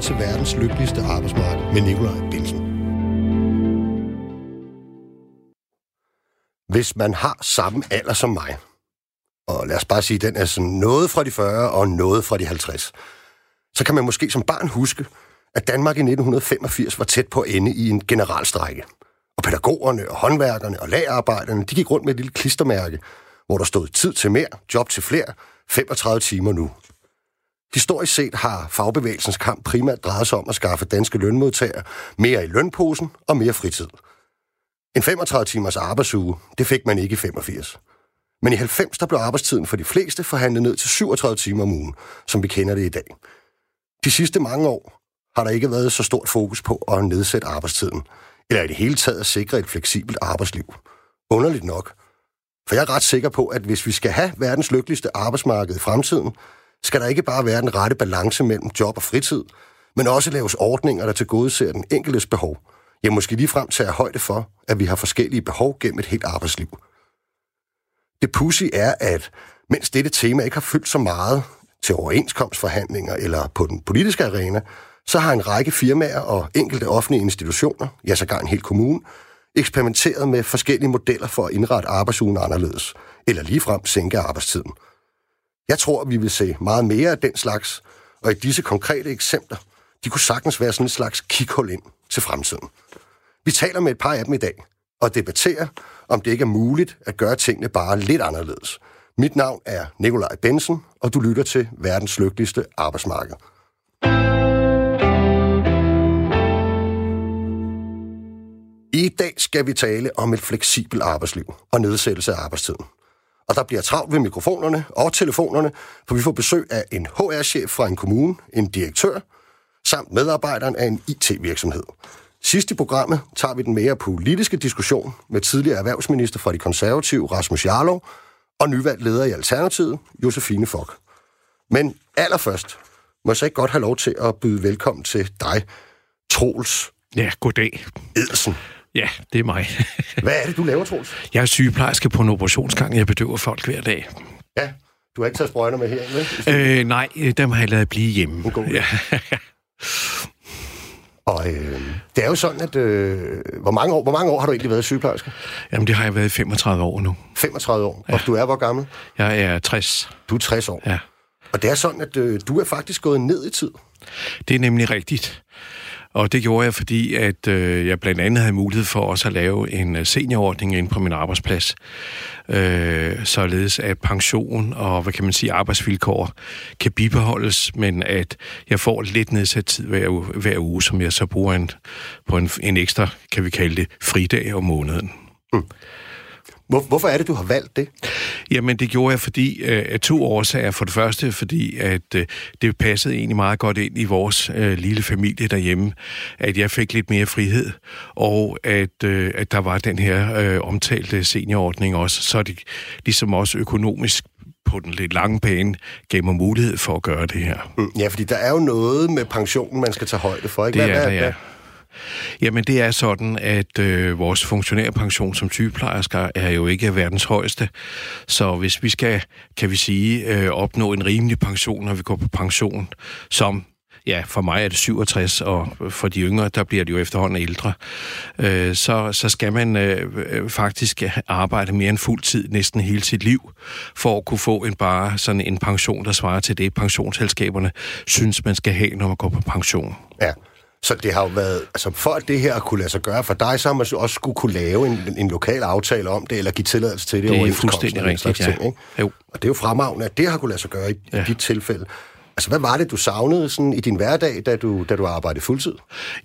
lyttet til verdens lykkeligste arbejdsmarked med Nikolaj Bilsen. Hvis man har samme alder som mig, og lad os bare sige, den er sådan noget fra de 40 og noget fra de 50, så kan man måske som barn huske, at Danmark i 1985 var tæt på at ende i en generalstrække. Og pædagogerne og håndværkerne og lagarbejderne, de gik rundt med et lille klistermærke, hvor der stod tid til mere, job til flere, 35 timer nu. Historisk set har fagbevægelsens kamp primært drejet sig om at skaffe danske lønmodtagere mere i lønposen og mere fritid. En 35 timers arbejdsuge, det fik man ikke i 85. Men i 90 der blev arbejdstiden for de fleste forhandlet ned til 37 timer om ugen, som vi kender det i dag. De sidste mange år har der ikke været så stort fokus på at nedsætte arbejdstiden, eller i det hele taget at sikre et fleksibelt arbejdsliv. Underligt nok. For jeg er ret sikker på, at hvis vi skal have verdens lykkeligste arbejdsmarked i fremtiden, skal der ikke bare være den rette balance mellem job og fritid, men også laves ordninger, der tilgodeser den enkeltes behov. Jeg måske lige tager højde for, at vi har forskellige behov gennem et helt arbejdsliv. Det pussy er, at mens dette tema ikke har fyldt så meget til overenskomstforhandlinger eller på den politiske arena, så har en række firmaer og enkelte offentlige institutioner, ja sågar en hel kommune, eksperimenteret med forskellige modeller for at indrette arbejdsugen anderledes, eller ligefrem sænke arbejdstiden. Jeg tror, vi vil se meget mere af den slags, og i disse konkrete eksempler, de kunne sagtens være sådan en slags kikhul ind til fremtiden. Vi taler med et par af dem i dag, og debatterer, om det ikke er muligt at gøre tingene bare lidt anderledes. Mit navn er Nikolaj Bensen, og du lytter til verdens lykkeligste arbejdsmarked. I dag skal vi tale om et fleksibelt arbejdsliv og nedsættelse af arbejdstiden. Og der bliver travlt ved mikrofonerne og telefonerne, for vi får besøg af en HR-chef fra en kommune, en direktør, samt medarbejderen af en IT-virksomhed. Sidst i programmet tager vi den mere politiske diskussion med tidligere erhvervsminister fra de konservative, Rasmus Jarlov, og nyvalgt leder i Alternativet, Josefine Fock. Men allerførst må jeg så ikke godt have lov til at byde velkommen til dig, Troels Ja, goddag. Edsen. Ja, det er mig. Hvad er det, du laver, Troels? Jeg er sygeplejerske på en operationsgang. Jeg bedøver folk hver dag. Ja, du har ikke taget sprøjter med her, vel? Øh, nej, dem har jeg lavet blive hjemme. God idé. Ja. Og øh, det er jo sådan, at... Øh, hvor, mange år, hvor mange år har du egentlig været sygeplejerske? Jamen, det har jeg været i 35 år nu. 35 år. Ja. Og du er hvor gammel? Jeg er 60. Du er 60 år. Ja. Og det er sådan, at øh, du er faktisk gået ned i tid. Det er nemlig rigtigt. Og det gjorde jeg, fordi at øh, jeg blandt andet havde mulighed for også at lave en øh, seniorordning inde på min arbejdsplads. Øh, således at pension og, hvad kan man sige, arbejdsvilkår kan bibeholdes, men at jeg får lidt nedsat tid hver, uge- hver uge, som jeg så bruger en, på en, en ekstra, kan vi kalde det, fridag om måneden. Mm. Hvor, hvorfor er det, du har valgt det? Jamen, det gjorde jeg fordi øh, af to årsager. For det første, fordi at øh, det passede egentlig meget godt ind i vores øh, lille familie derhjemme, at jeg fik lidt mere frihed, og at, øh, at der var den her øh, omtalte seniorordning også, så det ligesom også økonomisk på den lidt lange bane gav mig mulighed for at gøre det her. Mm, Ja, fordi der er jo noget med pensionen, man skal tage højde for. Ikke? Det Hvad- er hvad- der, ja. Jamen, det er sådan, at øh, vores funktionærpension som sygeplejersker er jo ikke verdens højeste. Så hvis vi skal, kan vi sige, øh, opnå en rimelig pension, når vi går på pension, som Ja, for mig er det 67, og for de yngre, der bliver det jo efterhånden ældre. Øh, så, så skal man øh, øh faktisk arbejde mere end fuld tid næsten hele sit liv, for at kunne få en bare sådan en pension, der svarer til det, pensionsselskaberne synes, man skal have, når man går på pension. Ja. Så det har jo været, altså for at det her kunne lade sig gøre for dig, så har man så også skulle kunne lave en, en lokal aftale om det, eller give tilladelse til det. Det er fuldstændig rigtigt, slags ja. Ting, ikke? Jo. Og det er jo fremragende, at det har kunne lade sig gøre i. Ja. i dit tilfælde. Altså, hvad var det, du savnede sådan, i din hverdag, da du, da du arbejdede fuldtid?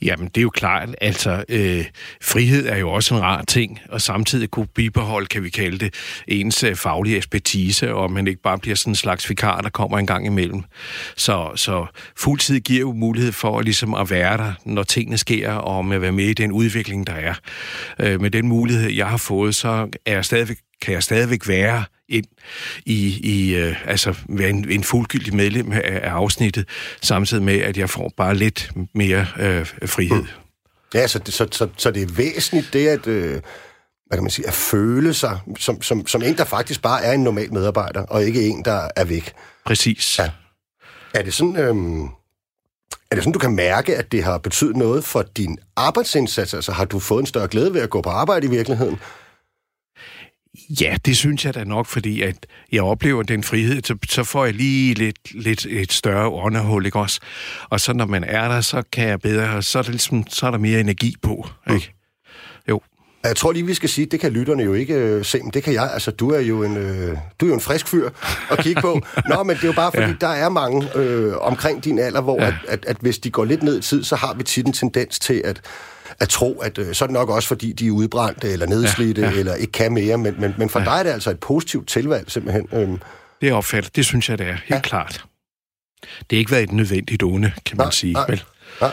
Jamen, det er jo klart, altså, øh, frihed er jo også en rar ting, og samtidig kunne bibeholde, kan vi kalde det, ens øh, faglige ekspertise, og man ikke bare bliver sådan en slags vikar, der kommer en gang imellem. Så, så fuldtid giver jo mulighed for ligesom at være der, når tingene sker, og med at være med i den udvikling, der er. Øh, med den mulighed, jeg har fået, så er jeg stadigvæk kan jeg stadigvæk være ind i, i øh, altså være en, en fuldgyldig medlem af, af afsnittet, samtidig med, at jeg får bare lidt mere øh, frihed. Mm. Ja, så, så, så, så det er væsentligt det, at, øh, hvad kan man sige, at føle sig som, som, som en, der faktisk bare er en normal medarbejder, og ikke en, der er væk. Præcis. Ja. Er det sådan, øhm, Er det sådan, du kan mærke, at det har betydet noget for din arbejdsindsats? Altså har du fået en større glæde ved at gå på arbejde i virkeligheden? Ja, det synes jeg da nok, fordi at jeg oplever den frihed, så, så får jeg lige lidt, lidt et større åndehul, ikke også? Og så når man er der, så kan jeg bedre, så er der, ligesom, så er der mere energi på, ikke? Mm. Jo. Jeg tror lige, vi skal sige, det kan lytterne jo ikke øh, se, men det kan jeg. Altså, du er jo en, øh, du er jo en frisk fyr at kigge på. Nå, men det er jo bare, fordi ja. der er mange øh, omkring din alder, hvor ja. at, at, at hvis de går lidt ned i tid, så har vi tit en tendens til at at tro, at øh, så er det nok også, fordi de er udbrændte eller nedslidte, ja, ja. eller ikke kan mere, men, men, men for ja. dig er det altså et positivt tilvalg, simpelthen. Øhm. Det er opfattet, det synes jeg, det er, helt ja. klart. Det har ikke været et nødvendigt onde, kan man nej, sige. Nej, vel? nej.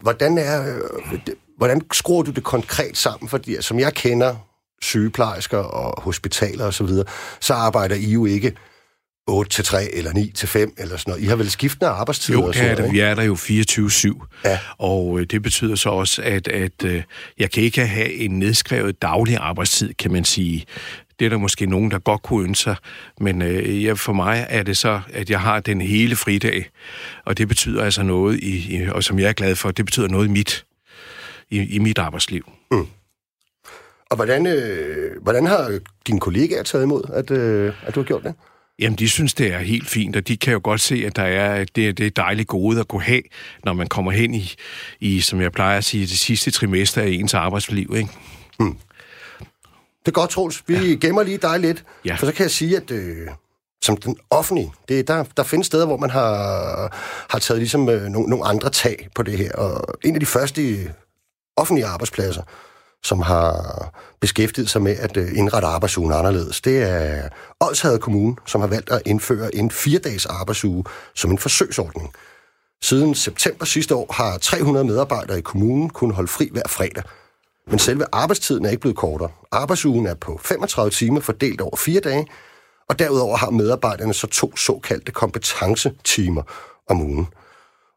Hvordan, er, øh, hvordan skruer du det konkret sammen? Fordi som jeg kender sygeplejersker og hospitaler osv., så, videre, så arbejder I jo ikke 8 til 3 eller 9 til 5 eller sådan noget. I har vel skiftende arbejdstider? Jo, det er der. Vi er der jo 24-7. Ja. Og øh, det betyder så også, at, at øh, jeg kan ikke have en nedskrevet daglig arbejdstid, kan man sige. Det er der måske nogen, der godt kunne ønske sig, men øh, ja, for mig er det så, at jeg har den hele fridag, og det betyder altså noget, i, i, og som jeg er glad for, det betyder noget i mit, i, i mit arbejdsliv. Mm. Og hvordan, øh, hvordan har dine kollegaer taget imod, at, øh, at du har gjort det? Jamen, de synes, det er helt fint, og de kan jo godt se, at der er, det, det er dejligt gode at kunne have, når man kommer hen i, i, som jeg plejer at sige, det sidste trimester af ens arbejdsliv, ikke? Hmm. Det er godt, Troels. Vi ja. gemmer lige dig lidt, ja. for så kan jeg sige, at øh, som den offentlige, det, der, der findes steder, hvor man har, har taget ligesom øh, nogle, nogle andre tag på det her, og en af de første offentlige arbejdspladser, som har beskæftiget sig med at øh, indrette arbejdsugen anderledes. Det er Odshavet Kommune, som har valgt at indføre en fire-dages arbejdsuge som en forsøgsordning. Siden september sidste år har 300 medarbejdere i kommunen kunnet holde fri hver fredag. Men selve arbejdstiden er ikke blevet kortere. Arbejdsugen er på 35 timer fordelt over fire dage, og derudover har medarbejderne så to såkaldte kompetencetimer om ugen.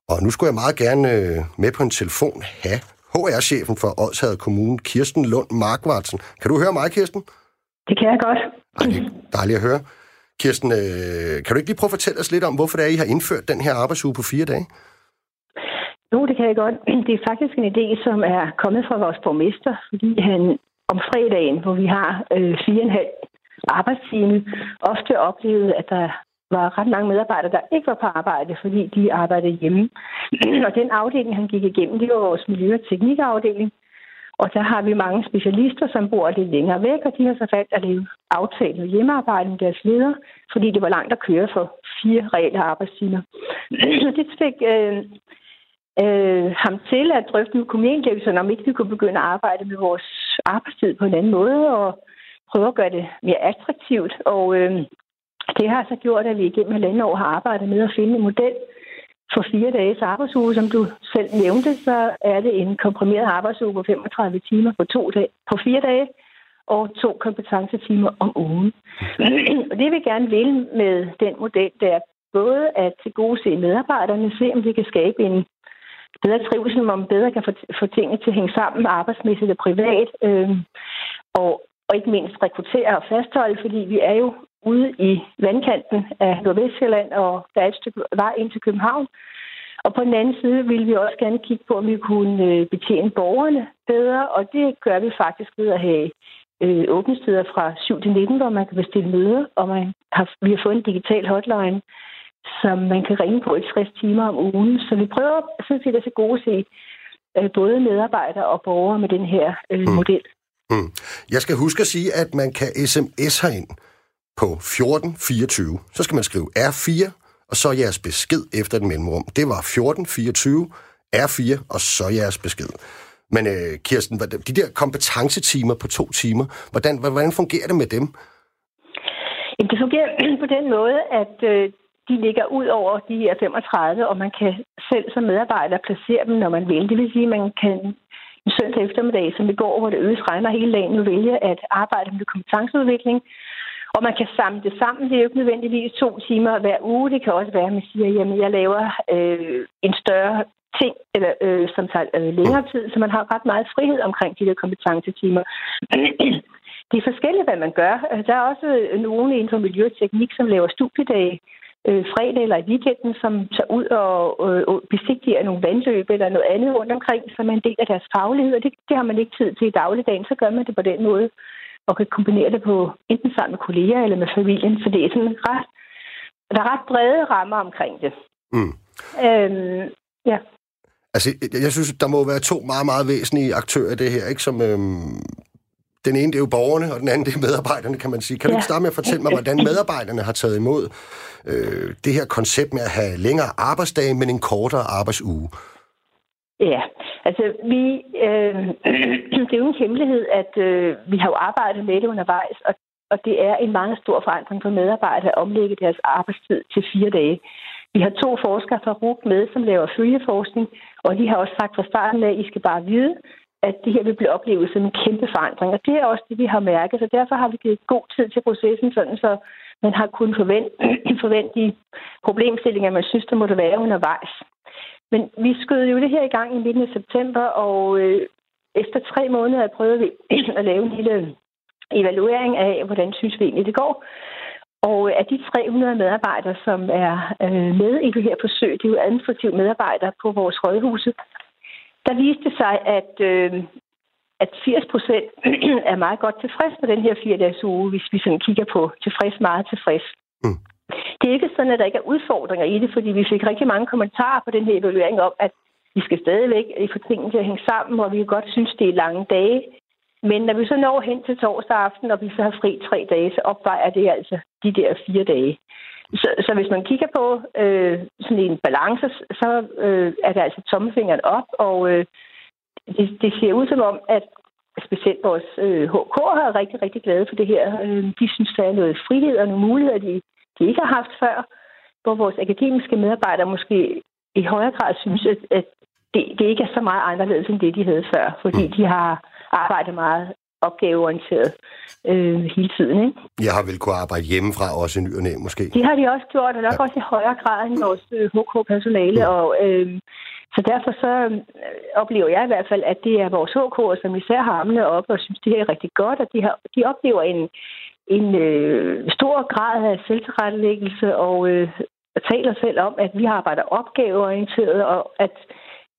Og nu skulle jeg meget gerne øh, med på en telefon have HR-chefen for Odshavet Kommune, Kirsten Lund Markvartsen. Kan du høre mig, Kirsten? Det kan jeg godt. Ej, det er dejligt at høre. Kirsten, øh, kan du ikke lige prøve at fortælle os lidt om, hvorfor det er, I har indført den her arbejdsuge på fire dage? Jo, det kan jeg godt. Det er faktisk en idé, som er kommet fra vores borgmester, fordi han om fredagen, hvor vi har øh, fire og en halv arbejdstime, ofte oplevede, at der var ret mange medarbejdere, der ikke var på arbejde, fordi de arbejdede hjemme. og den afdeling, han gik igennem, det var vores miljø- og teknikafdeling. Og der har vi mange specialister, som bor lidt længere væk, og de har så valgt at lave aftale med hjemmearbejde med deres ledere, fordi det var langt at køre for fire reelle arbejdstimer. Så det fik øh, øh, ham til at drøfte med kommunaldirektøren, om ikke vi kunne begynde at arbejde med vores arbejdstid på en anden måde, og prøve at gøre det mere attraktivt. Og øh, det har så gjort, at vi igennem halvanden år har arbejdet med at finde en model for fire dages arbejdsuge. Som du selv nævnte, så er det en komprimeret arbejdsuge på 35 timer på, to dage, på fire dage og to kompetencetimer om ugen. og det vi gerne vil med den model, det er både at tilgodese medarbejderne, se om vi kan skabe en bedre trivsel, om man bedre kan få, få tingene til at hænge sammen arbejdsmæssigt og privat, øh, og, og ikke mindst rekruttere og fastholde, fordi vi er jo ude i vandkanten af Nordvestjylland, og der er et stykke vej ind til København. Og på den anden side ville vi også gerne kigge på, om vi kunne øh, betjene borgerne bedre, og det gør vi faktisk ved at have øh, åbningstider fra 7 til 19, hvor man kan bestille møder, og man har, vi har fået en digital hotline, som man kan ringe på i 60 timer om ugen. Så vi prøver sådan set at se gode se øh, både medarbejdere og borgere med den her øh, mm. model. Mm. Jeg skal huske at sige, at man kan sms herind på 1424. Så skal man skrive R4, og så jeres besked efter den mellemrum. Det var 1424, R4, og så jeres besked. Men øh, Kirsten, de der kompetencetimer på to timer, hvordan, hvordan fungerer det med dem? Det fungerer på den måde, at øh, de ligger ud over de her 35, og man kan selv som medarbejder placere dem, når man vil. Det vil sige, at man kan en søndag eftermiddag, som i går, hvor det øges regner hele dagen, nu vælge at arbejde med kompetenceudvikling, og man kan samle det sammen. Det er jo ikke nødvendigvis to timer hver uge. Det kan også være, at man siger, at jeg laver øh, en større ting, eller, øh, som tager øh, længere tid, så man har ret meget frihed omkring de der kompetencetimer. det er forskelligt, hvad man gør. Altså, der er også øh, nogen inden for miljøteknik, som laver studiedage, øh, fredag eller i weekenden, som tager ud og øh, besigtiger nogle vandløb eller noget andet rundt omkring, som er en del af deres faglighed, og det, det har man ikke tid til i dagligdagen, så gør man det på den måde, og kan kombinere det på enten sammen med kolleger eller med familien, så det er sådan ret, der er ret brede rammer omkring det. Mm. Øhm, ja. Altså, jeg synes, der må være to meget, meget væsentlige aktører i det her, ikke? Som, øhm, den ene, det er jo borgerne, og den anden, det er medarbejderne, kan man sige. Kan du ikke starte med at fortælle mig, hvordan medarbejderne har taget imod øh, det her koncept med at have længere arbejdsdage, men en kortere arbejdsuge? Ja, altså vi, øh, det er jo en hemmelighed, at øh, vi har jo arbejdet med det undervejs, og, og det er en meget stor forandring for medarbejdere at omlægge deres arbejdstid til fire dage. Vi har to forskere fra RUG med, som laver følgeforskning, og de har også sagt fra starten af, at I skal bare vide, at det her vil blive oplevet som en kæmpe forandring. Og det er også det, vi har mærket, så derfor har vi givet god tid til processen, sådan så man har kunnet forvente, forvente de problemstillinger, man synes, der måtte være undervejs. Men vi skød jo det her i gang i midten af september, og øh, efter tre måneder prøvede vi at lave en lille evaluering af, hvordan synes vi egentlig det går. Og øh, af de 300 medarbejdere, som er øh, med i det her forsøg, det er jo administrative medarbejdere på vores rådhuse, der viste sig, at, øh, at 80 procent er meget godt tilfreds med den her fire-dages uge, hvis vi sådan kigger på tilfreds, meget tilfreds. Mm. Det er ikke sådan, at der ikke er udfordringer i det, fordi vi fik rigtig mange kommentarer på den her evaluering om, at vi skal stadigvæk få tingene til at hænge sammen, og vi kan godt synes, det er lange dage. Men når vi så når hen til torsdag aften, og vi så har fri tre dage, så opvejer det altså de der fire dage. Så, så hvis man kigger på øh, sådan en balance, så øh, er det altså tommefingeren op, og øh, det, det ser ud som om, at specielt vores øh, HK er rigtig, rigtig glade for det her. Øh, de synes, der er noget frihed og nogle muligheder, de, de ikke har haft før, hvor vores akademiske medarbejdere måske i højere grad synes, at, at det, det ikke er så meget anderledes end det, de havde før, fordi mm. de har arbejdet meget opgaveorienteret øh, hele tiden. Ikke? Jeg har vel kunne arbejde hjemmefra også i ny og næ, måske? Det har de også gjort, og nok ja. også i højere grad end vores øh, HK-personale. Ja. Og, øh, så derfor så øh, oplever jeg i hvert fald, at det er vores HK, som især har armene op og synes, det her er rigtig godt, og de, har, de oplever en, en øh, stor grad af selvtilrettelæggelse og øh, taler selv om, at vi arbejder opgaveorienteret, og at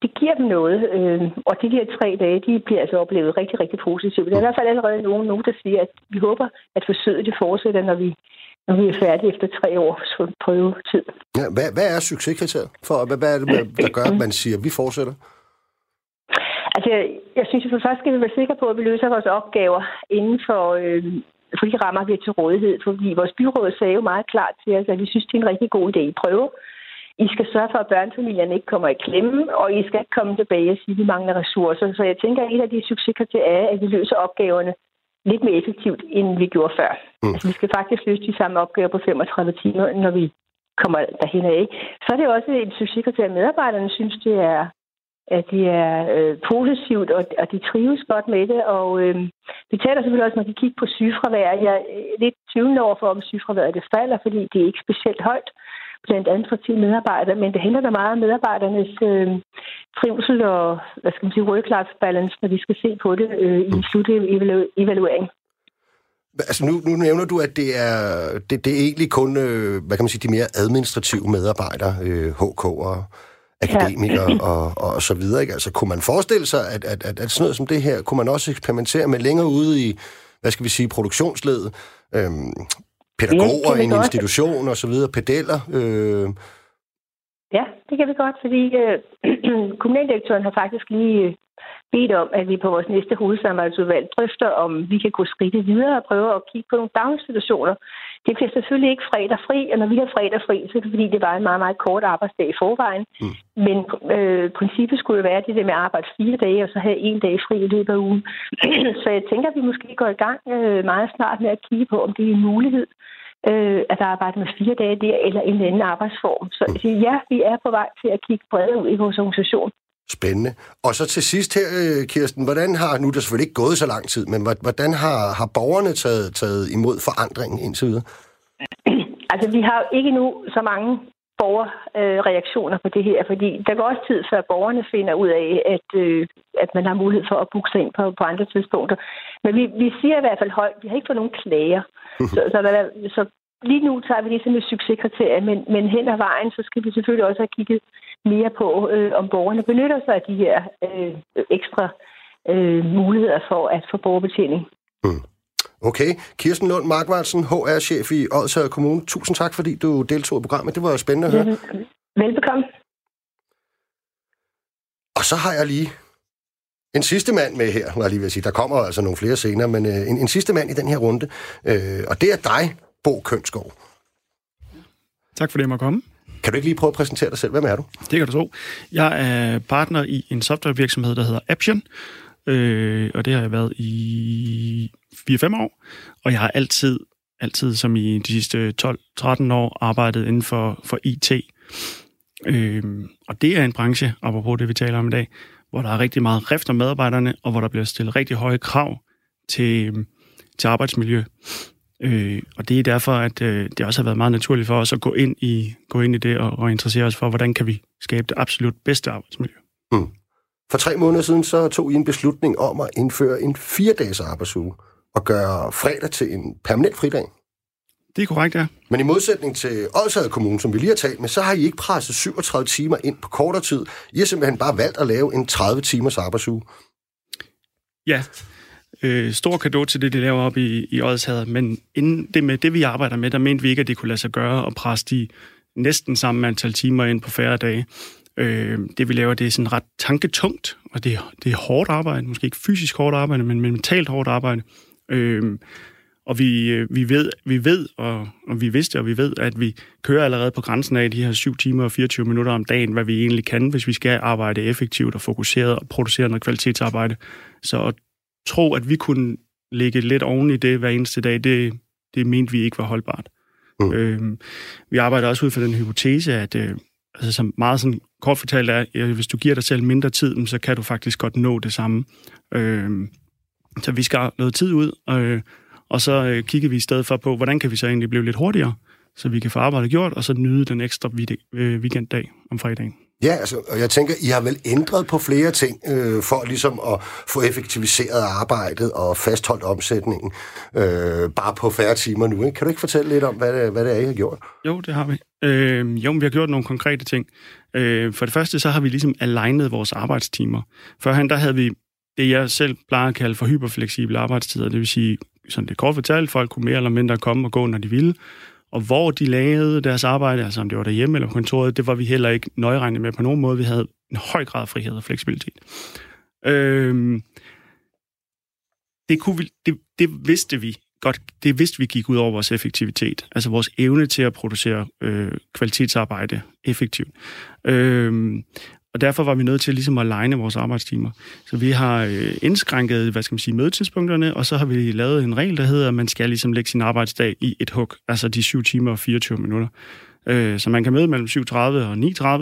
det giver dem noget. Øh, og de her tre dage, de bliver altså oplevet rigtig, rigtig positivt. Der er i hvert fald allerede nogen, nogen der siger, at vi håber, at forsøget det fortsætter, når vi, når vi er færdige efter tre års prøvetid. Ja, hvad, hvad er succeskriteriet? For, hvad, hvad er det, der gør, at man siger, at vi fortsætter? Altså, jeg, jeg synes, at for først skal vi være sikre på, at vi løser vores opgaver inden for, øh, for de rammer, vi har til rådighed. Fordi vores byråd sagde jo meget klart til os, at vi synes, det er en rigtig god idé i prøve. I skal sørge for, at børnefamilierne ikke kommer i klemme, og I skal ikke komme tilbage og sige, at vi mangler ressourcer. Så jeg tænker, at et af de succeskriterier er, at vi løser opgaverne lidt mere effektivt, end vi gjorde før. Mm. Altså, vi skal faktisk løse de samme opgaver på 35 timer, når vi kommer derhen af. Så er det også et succeskriterie, at medarbejderne synes, det er, at det er øh, positivt, og, og de trives godt med det. Og øh, vi taler selvfølgelig også, når vi kigger på sygefravær. Jeg er lidt tvivlende over for, om sygefraværet det falder, fordi det er ikke specielt højt blandt administrative medarbejdere, men det handler da meget om medarbejdernes øh, trivsel og, hvad skal man sige, work-life balance, når vi skal se på det øh, i slutevaluering. Altså nu, nu nævner du, at det er, det, det er egentlig kun, øh, hvad kan man sige, de mere administrative medarbejdere, øh, HK og akademikere ja. og, og så videre. Ikke? Altså kunne man forestille sig, at, at, at, at sådan noget som det her, kunne man også eksperimentere med længere ude i, hvad skal vi sige, produktionsledet? Øhm, pædagoger ja, i en godt. institution og så videre, pedeller? Øh... Ja, det kan vi godt, fordi øh, kommunaldirektøren har faktisk lige bedt om, at vi på vores næste hovedsamarbejdsudvalg drøfter, om vi kan gå skridtet videre og prøve at kigge på nogle daginstitutioner. Det bliver selvfølgelig ikke fredag fri, og når vi har fredag fri, så er det fordi, det var en meget, meget kort arbejdsdag i forvejen. Mm. Men øh, princippet skulle jo være det der med at arbejde fire dage, og så have en dag fri i løbet af ugen. så jeg tænker, at vi måske går i gang øh, meget snart med at kigge på, om det er en mulighed øh, at arbejde med fire dage der, eller en anden arbejdsform. Så ja, vi er på vej til at kigge bredere ud i vores organisation. Spændende. Og så til sidst her, øh, Kirsten, hvordan har, nu er der selvfølgelig ikke gået så lang tid, men hvordan har, har borgerne taget, taget imod forandringen indtil videre? Altså, vi har jo ikke nu så mange borgerreaktioner på det her, fordi der går også tid, før borgerne finder ud af, at, øh, at man har mulighed for at booke sig ind på, på andre tidspunkter. Men vi, vi siger i hvert fald højt, vi har ikke fået nogen klager. så, så, så lige nu tager vi det som et succeskriterie, men, men hen ad vejen, så skal vi selvfølgelig også have kigget mere på, øh, om borgerne benytter sig af de her øh, ekstra øh, muligheder for at få borgerbetjening. Mm. Okay. Kirsten Lund Markvartsen, HR-chef i Odsherred Kommune. Tusind tak, fordi du deltog i programmet. Det var jo spændende at høre. Velbekomme. Og så har jeg lige en sidste mand med her, må jeg lige vil sige. Der kommer altså nogle flere senere, men øh, en, en sidste mand i den her runde. Øh, og det er dig, Bo Kønsgaard. Tak for det, jeg må komme. Kan du ikke lige prøve at præsentere dig selv? Hvem er du? Det kan du tro. Jeg er partner i en softwarevirksomhed, der hedder Aption, øh, og det har jeg været i 4-5 år, og jeg har altid, altid som i de sidste 12-13 år, arbejdet inden for, for IT. Øh, og det er en branche, apropos det, vi taler om i dag, hvor der er rigtig meget rift om medarbejderne, og hvor der bliver stillet rigtig høje krav til, til arbejdsmiljø. Øh, og det er derfor, at øh, det også har været meget naturligt for os at gå ind i, gå ind i det og, og interessere os for, hvordan kan vi skabe det absolut bedste arbejdsmiljø. Mm. For tre måneder siden så tog I en beslutning om at indføre en fire-dages arbejdsuge og gøre fredag til en permanent fridag. Det er korrekt, ja. Men i modsætning til Odsherred Kommune, som vi lige har talt med, så har I ikke presset 37 timer ind på kortere tid. I har simpelthen bare valgt at lave en 30 timers arbejdsuge. Ja, øh, stor kado til det, de laver op i, i Odshavet, men inden det med det, vi arbejder med, der mente vi ikke, at det kunne lade sig gøre at presse de næsten samme antal timer ind på færre dage. Øh, det vi laver, det er sådan ret tanketungt, og det, det er hårdt arbejde, måske ikke fysisk hårdt arbejde, men mentalt hårdt arbejde. Øh, og vi, øh, vi ved, vi ved og, og vi vidste, og vi ved, at vi kører allerede på grænsen af de her 7 timer og 24 minutter om dagen, hvad vi egentlig kan, hvis vi skal arbejde effektivt og fokuseret og producere noget kvalitetsarbejde. Så at tro, at vi kunne lægge lidt oven i det hver eneste dag, det, det mente vi ikke var holdbart. Mm. Øhm, vi arbejder også ud fra den hypotese, at øh, altså, som meget sådan kort fortalt er, at hvis du giver dig selv mindre tid, så kan du faktisk godt nå det samme. Øhm, så vi skal noget tid ud, øh, og så øh, kigger vi i stedet for på, hvordan kan vi så egentlig blive lidt hurtigere, så vi kan få arbejdet gjort, og så nyde den ekstra øh, weekenddag om fredagen. Ja, altså, og jeg tænker, I har vel ændret på flere ting øh, for ligesom at få effektiviseret arbejdet og fastholdt omsætningen øh, bare på færre timer nu. Ikke? Kan du ikke fortælle lidt om, hvad det, hvad det er, I har gjort? Jo, det har vi. Øh, jo, vi har gjort nogle konkrete ting. Øh, for det første, så har vi ligesom alignet vores arbejdstimer. Førhen, der havde vi det, jeg selv plejer at kalde for hyperfleksible arbejdstider. Det vil sige, sådan det kort fortalt, folk kunne mere eller mindre komme og gå, når de ville. Og hvor de lavede deres arbejde, altså om det var derhjemme eller på kontoret, det var vi heller ikke nøjeregnet med på nogen måde. Vi havde en høj grad af frihed og fleksibilitet. Øhm, det, kunne vi, det, det vidste vi godt, det vidste vi gik ud over vores effektivitet, altså vores evne til at producere øh, kvalitetsarbejde effektivt. Øhm, og derfor var vi nødt til ligesom at legne vores arbejdstimer. Så vi har øh, indskrænket, hvad skal man sige, mødetidspunkterne, og så har vi lavet en regel, der hedder, at man skal ligesom lægge sin arbejdsdag i et hug, altså de 7 timer og 24 minutter. Øh, så man kan møde mellem 7.30 og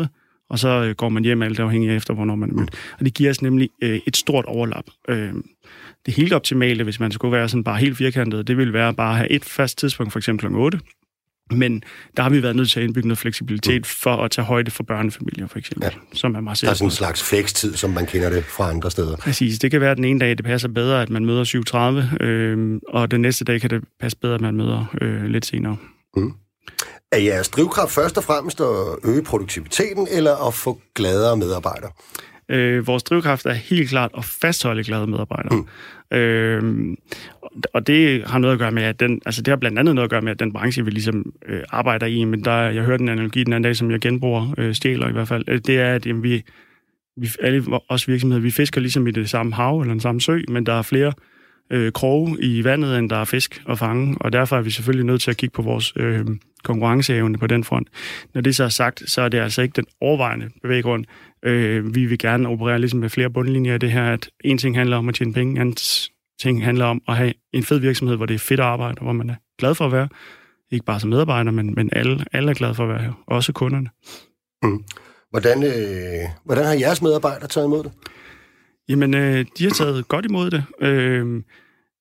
9.30, og så øh, går man hjem alt afhængig af efter, hvornår man er mødt. Og det giver os nemlig øh, et stort overlap. Øh, det helt optimale, hvis man skulle være sådan bare helt firkantet, det ville være bare at have et fast tidspunkt, for eksempel kl. 8, men der har vi været nødt til at indbygge noget fleksibilitet mm. for at tage højde for børnefamilier, for eksempel, ja. som er meget Der er sådan en slags flekstid, som man kender det fra andre steder. Præcis. Det kan være, at den ene dag, det passer bedre, at man møder 7.30, øh, og den næste dag kan det passe bedre, at man møder øh, lidt senere. Mm. Er jeres drivkraft først og fremmest at øge produktiviteten, eller at få gladere medarbejdere? Øh, vores drivkraft er helt klart at fastholde glade medarbejdere. Mm. Øh, og det har noget at gøre med, at den, altså det har blandt andet noget at gøre med, at den branche, vi ligesom øh, arbejder i, men der, jeg hørte en analogi den anden dag, som jeg genbruger, øh, stjæler i hvert fald, øh, det er, at jamen, vi, vi, alle os virksomheder, vi fisker ligesom i det samme hav eller den samme sø, men der er flere øh, Øh, kroge i vandet, end der er fisk at fange, og derfor er vi selvfølgelig nødt til at kigge på vores øh, konkurrenceevne på den front. Når det så er sagt, så er det altså ikke den overvejende bevæggrund. Øh, vi vil gerne operere ligesom med flere bundlinjer i det her, at en ting handler om at tjene penge, anden ting handler om at have en fed virksomhed, hvor det er fedt at arbejde, hvor man er glad for at være. Ikke bare som medarbejder, men, men alle, alle er glade for at være her, også kunderne. Mm. Hvordan, øh, hvordan har jeres medarbejdere taget imod det? Jamen, øh, de har taget godt imod det. Øh,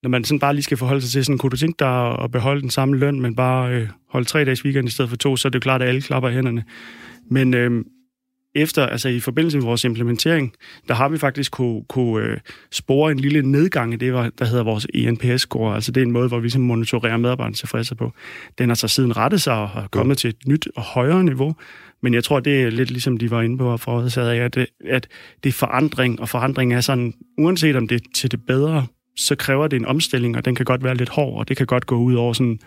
når man sådan bare lige skal forholde sig til sådan, kunne du tænke dig at beholde den samme løn, men bare øh, holde tre dages weekend i stedet for to, så er det jo klart, at alle klapper i hænderne. Men øh, efter, altså i forbindelse med vores implementering, der har vi faktisk kunne, kunne øh, spore en lille nedgang i det, der hedder vores ENPS-score. Altså det er en måde, hvor vi ligesom monitorerer medarbejdernes tilfredshed på. Den har så siden rettet sig og har kommet til et nyt og højere niveau. Men jeg tror, det er lidt ligesom de var inde på for at, at, det, at det er forandring, og forandring er sådan, uanset om det er til det bedre, så kræver det en omstilling, og den kan godt være lidt hård, og det kan godt gå ud over sådan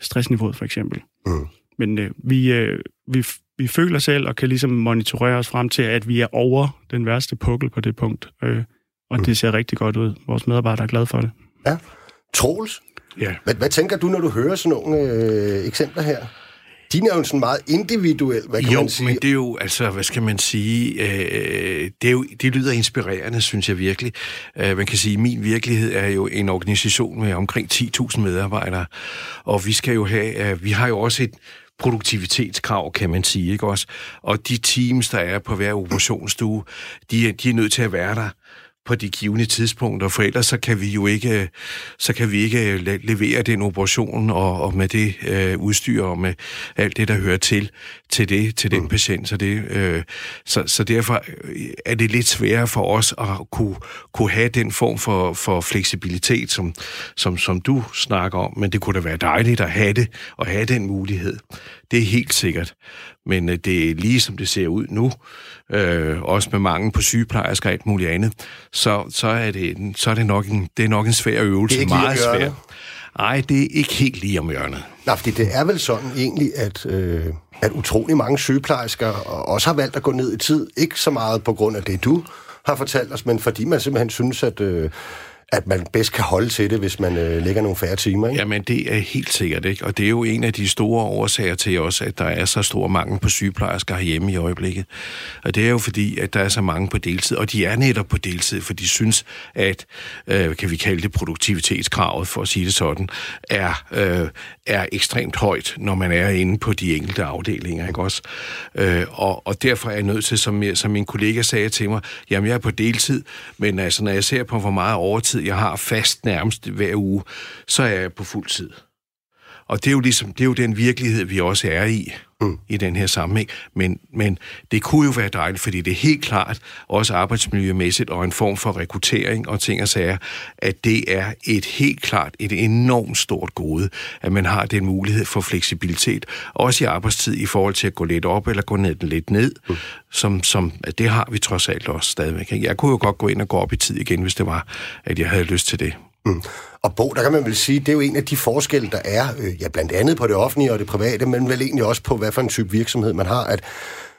stressniveauet for eksempel. Mm. Men øh, vi, øh, vi, vi føler selv og kan ligesom monitorere os frem til, at vi er over den værste pukkel på det punkt. Øh, og mm. det ser rigtig godt ud. Vores medarbejdere er glade for det. Ja. Troels, ja. Hvad, hvad tænker du, når du hører sådan nogle øh, eksempler her? Din er jo sådan meget individuel, hvad kan jo, man sige? men det er jo, altså, hvad skal man sige, øh, det, er jo, det lyder inspirerende, synes jeg virkelig. Øh, man kan sige, at min virkelighed er jo en organisation med omkring 10.000 medarbejdere, og vi skal jo have, øh, vi har jo også et produktivitetskrav, kan man sige, ikke også? Og de teams, der er på hver operationsstue, de, de er nødt til at være der på de givende tidspunkter, for ellers så kan vi jo ikke, så kan vi ikke levere den operation og, og med det øh, udstyr og med alt det, der hører til til det, til den mm. patient. Så, det, øh, så, så derfor er det lidt sværere for os at kunne, kunne have den form for, for fleksibilitet, som, som, som du snakker om, men det kunne da være dejligt at have det, og have den mulighed. Det er helt sikkert. Men øh, det er lige som det ser ud nu, øh, også med mange på sygeplejersker og alt muligt andet, så, så, er, det, så er det nok en, det er nok en svær øvelse. Det er ikke meget svær. Nej, det er ikke helt lige om hjørnet. Nej, fordi det er vel sådan egentlig, at, øh, at utrolig mange sygeplejersker også har valgt at gå ned i tid. Ikke så meget på grund af det, du har fortalt os, men fordi man simpelthen synes, at... Øh, at man bedst kan holde til det, hvis man øh, lægger nogle færre timer, ikke? Jamen, det er helt sikkert, ikke? Og det er jo en af de store årsager til også, at der er så stor mangel på sygeplejersker hjemme i øjeblikket. Og det er jo fordi, at der er så mange på deltid, og de er netop på deltid, for de synes, at, øh, kan vi kalde det produktivitetskravet, for at sige det sådan, er, øh, er ekstremt højt, når man er inde på de enkelte afdelinger, ikke også? Øh, og, og derfor er jeg nødt til, som, som min kollega sagde til mig, jamen jeg er på deltid, men altså, når jeg ser på, hvor meget overtid jeg har fast nærmest hver uge, så er jeg på fuld tid. Og det er jo ligesom, det er jo den virkelighed, vi også er i, mm. i den her sammenhæng. Men, men det kunne jo være dejligt, fordi det er helt klart, også arbejdsmiljømæssigt, og en form for rekruttering og ting og sager, at det er et helt klart, et enormt stort gode, at man har den mulighed for fleksibilitet, også i arbejdstid i forhold til at gå lidt op eller gå ned, lidt ned, mm. som, som det har vi trods alt også stadigvæk. Jeg kunne jo godt gå ind og gå op i tid igen, hvis det var, at jeg havde lyst til det. Mm. Og Bo, der kan man vel sige, det er jo en af de forskelle, der er, øh, ja, blandt andet på det offentlige og det private, men vel egentlig også på, hvad for en type virksomhed man har, at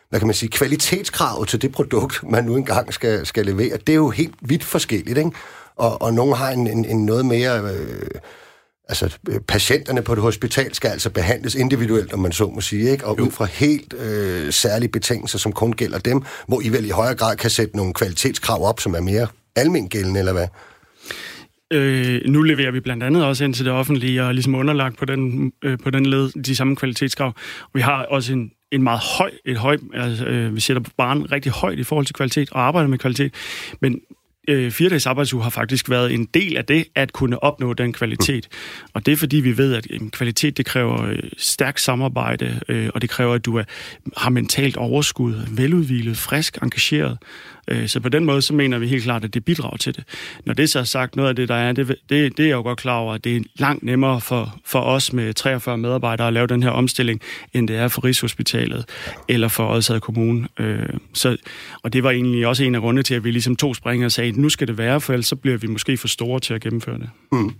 hvad kan man sige, kvalitetskravet til det produkt, man nu engang skal, skal levere, det er jo helt vidt forskelligt, ikke? Og, og nogle har en, en, en noget mere... Øh, altså, patienterne på det hospital skal altså behandles individuelt, om man så må sige, ikke? Og jo. ud fra helt øh, særlige betingelser, som kun gælder dem, hvor I vel i højere grad kan sætte nogle kvalitetskrav op, som er mere almindeligt gældende, eller hvad? Øh, nu leverer vi blandt andet også ind til det offentlige og ligesom underlagt på den, øh, på den led de samme kvalitetskrav. Vi har også en, en meget høj, et høj, altså, øh, vi sætter barn rigtig højt i forhold til kvalitet og arbejder med kvalitet, men øh, fire dages arbejdsuge har faktisk været en del af det, at kunne opnå den kvalitet. Og det er fordi, vi ved, at øh, kvalitet, det kræver øh, stærkt samarbejde, øh, og det kræver, at du er, har mentalt overskud, veludvilet, frisk, engageret. Øh, så på den måde, så mener vi helt klart, at det bidrager til det. Når det så er sagt, noget af det, der er, det, det, det er jeg jo godt klar over, at det er langt nemmere for, for os med 43 medarbejdere at lave den her omstilling, end det er for Rigshospitalet eller for Odsad Kommune. Øh, så, og det var egentlig også en af grundene til, at vi ligesom to springer og sagde, at nu skal det være, for ellers så bliver vi måske for store til at gennemføre det. Mm.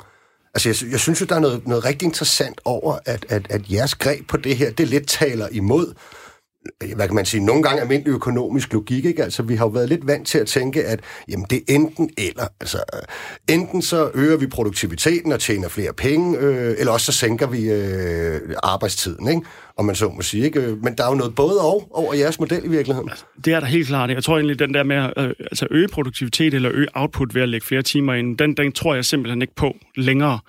Altså, jeg, jeg synes jo, der er noget, noget rigtig interessant over, at, at, at jeres greb på det her, det lidt taler imod Øh, hvad kan man sige, nogle gange almindelig økonomisk logik, ikke? Altså, vi har jo været lidt vant til at tænke, at jamen, det er enten eller. Altså, øh, enten så øger vi produktiviteten og tjener flere penge, øh, eller også så sænker vi øh, arbejdstiden, ikke? Om man så må sige, ikke? Øh, men der er jo noget både og over jeres model i virkeligheden. Altså, det er der helt klart. Jeg tror egentlig, den der med at øh, altså øge produktivitet eller øge output ved at lægge flere timer ind, den, den tror jeg simpelthen ikke på længere.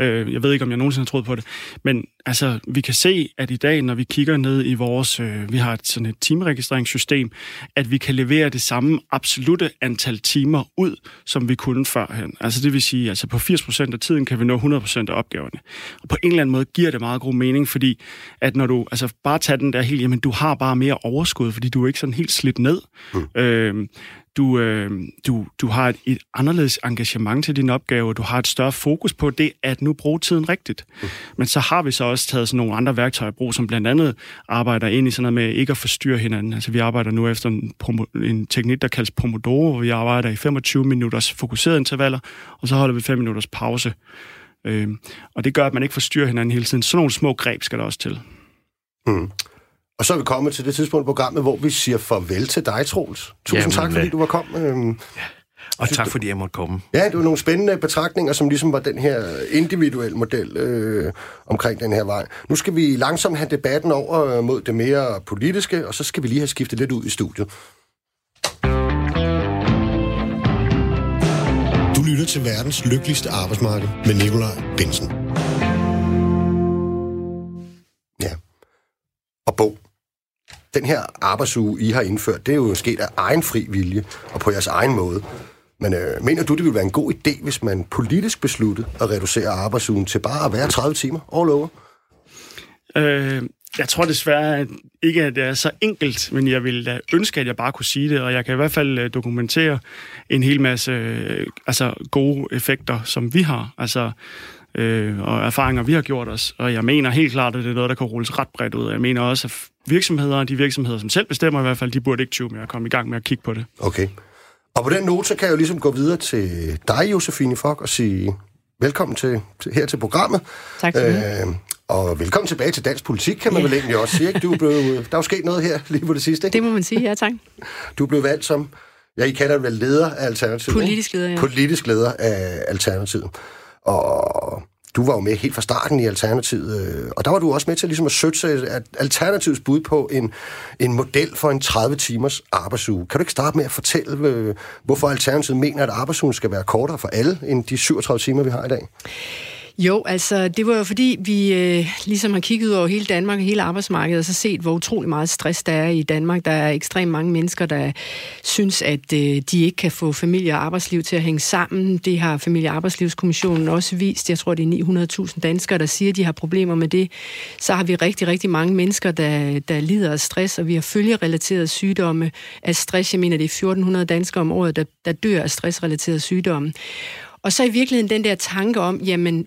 Øh, jeg ved ikke, om jeg nogensinde har troet på det. Men altså, vi kan se, at i dag, når vi kigger ned i vores... Øh, vi har et, sådan et timeregistreringssystem, at vi kan levere det samme absolute antal timer ud, som vi kunne førhen. Altså det vil sige, altså på 80% af tiden kan vi nå 100% af opgaverne. Og på en eller anden måde giver det meget god mening, fordi at når du altså bare tager den der helt, jamen du har bare mere overskud, fordi du er ikke sådan helt slidt ned. Mm. Øh, du, øh, du, du har et, et anderledes engagement til din opgave, du har et større fokus på det, at nu bruge tiden rigtigt. Mm. Men så har vi så også taget sådan nogle andre værktøjer i brug, som blandt andet arbejder ind i sådan noget med ikke at forstyrre hinanden. Altså vi arbejder nu efter en, en teknik, der kaldes Pomodoro, hvor vi arbejder i 25 minutters fokuserede intervaller, og så holder vi 5 minutters pause. Øh, og det gør, at man ikke forstyrrer hinanden hele tiden. Sådan nogle små greb skal der også til. Mm. Og så er vi kommet til det tidspunkt i programmet, hvor vi siger farvel til dig, Troels. Tusind Jamen, tak, fordi du var kommet. Øhm, ja. Og tak, fordi jeg måtte komme. Ja, det var nogle spændende betragtninger, som ligesom var den her individuelle model øh, omkring den her vej. Nu skal vi langsomt have debatten over mod det mere politiske, og så skal vi lige have skiftet lidt ud i studiet. Du lytter til verdens lykkeligste arbejdsmarked med Nikolaj Bensen. Den her arbejdsuge, I har indført, det er jo sket af egen fri vilje og på jeres egen måde. Men øh, mener du, det ville være en god idé, hvis man politisk besluttede at reducere arbejdsugen til bare at være 30 timer all over? Øh, jeg tror desværre ikke, at det er så enkelt, men jeg vil da ønske, at jeg bare kunne sige det, og jeg kan i hvert fald øh, dokumentere en hel masse øh, altså gode effekter, som vi har. Altså, øh, og erfaringer, vi har gjort os. Og jeg mener helt klart, at det er noget, der kan rulles ret bredt ud. Jeg mener også, at virksomheder, de virksomheder, som selv bestemmer i hvert fald, de burde ikke tyve med at komme i gang med at kigge på det. Okay. Og på den note, så kan jeg jo ligesom gå videre til dig, Josefine Fock, og sige velkommen til, til her til programmet. Tak for det. Øh, og velkommen tilbage til dansk politik, kan man yeah. vel egentlig også sige. Ikke? Du er blevet, der er jo sket noget her lige på det sidste, ikke? Det må man sige, ja tak. Du er blevet valgt som, ja, I kalder det vel leder af Alternativet. Politisk leder, ja. Politisk leder af Alternativet. Og du var jo med helt fra starten i Alternativet, øh, og der var du også med til ligesom at søge at Alternativets bud på en, en model for en 30 timers arbejdsuge. Kan du ikke starte med at fortælle, øh, hvorfor Alternativet mener, at arbejdsugen skal være kortere for alle end de 37 timer, vi har i dag? Jo, altså det var jo fordi, vi øh, ligesom har kigget over hele Danmark og hele arbejdsmarkedet, og så set, hvor utrolig meget stress der er i Danmark. Der er ekstremt mange mennesker, der synes, at øh, de ikke kan få familie og arbejdsliv til at hænge sammen. Det har Familie- og Arbejdslivskommissionen også vist. Jeg tror, det er 900.000 danskere, der siger, at de har problemer med det. Så har vi rigtig, rigtig mange mennesker, der, der lider af stress, og vi har følgerelaterede sygdomme af stress. Jeg mener, det er 1400 danskere om året, der, der dør af stressrelaterede sygdomme. Og så i virkeligheden den der tanke om, jamen,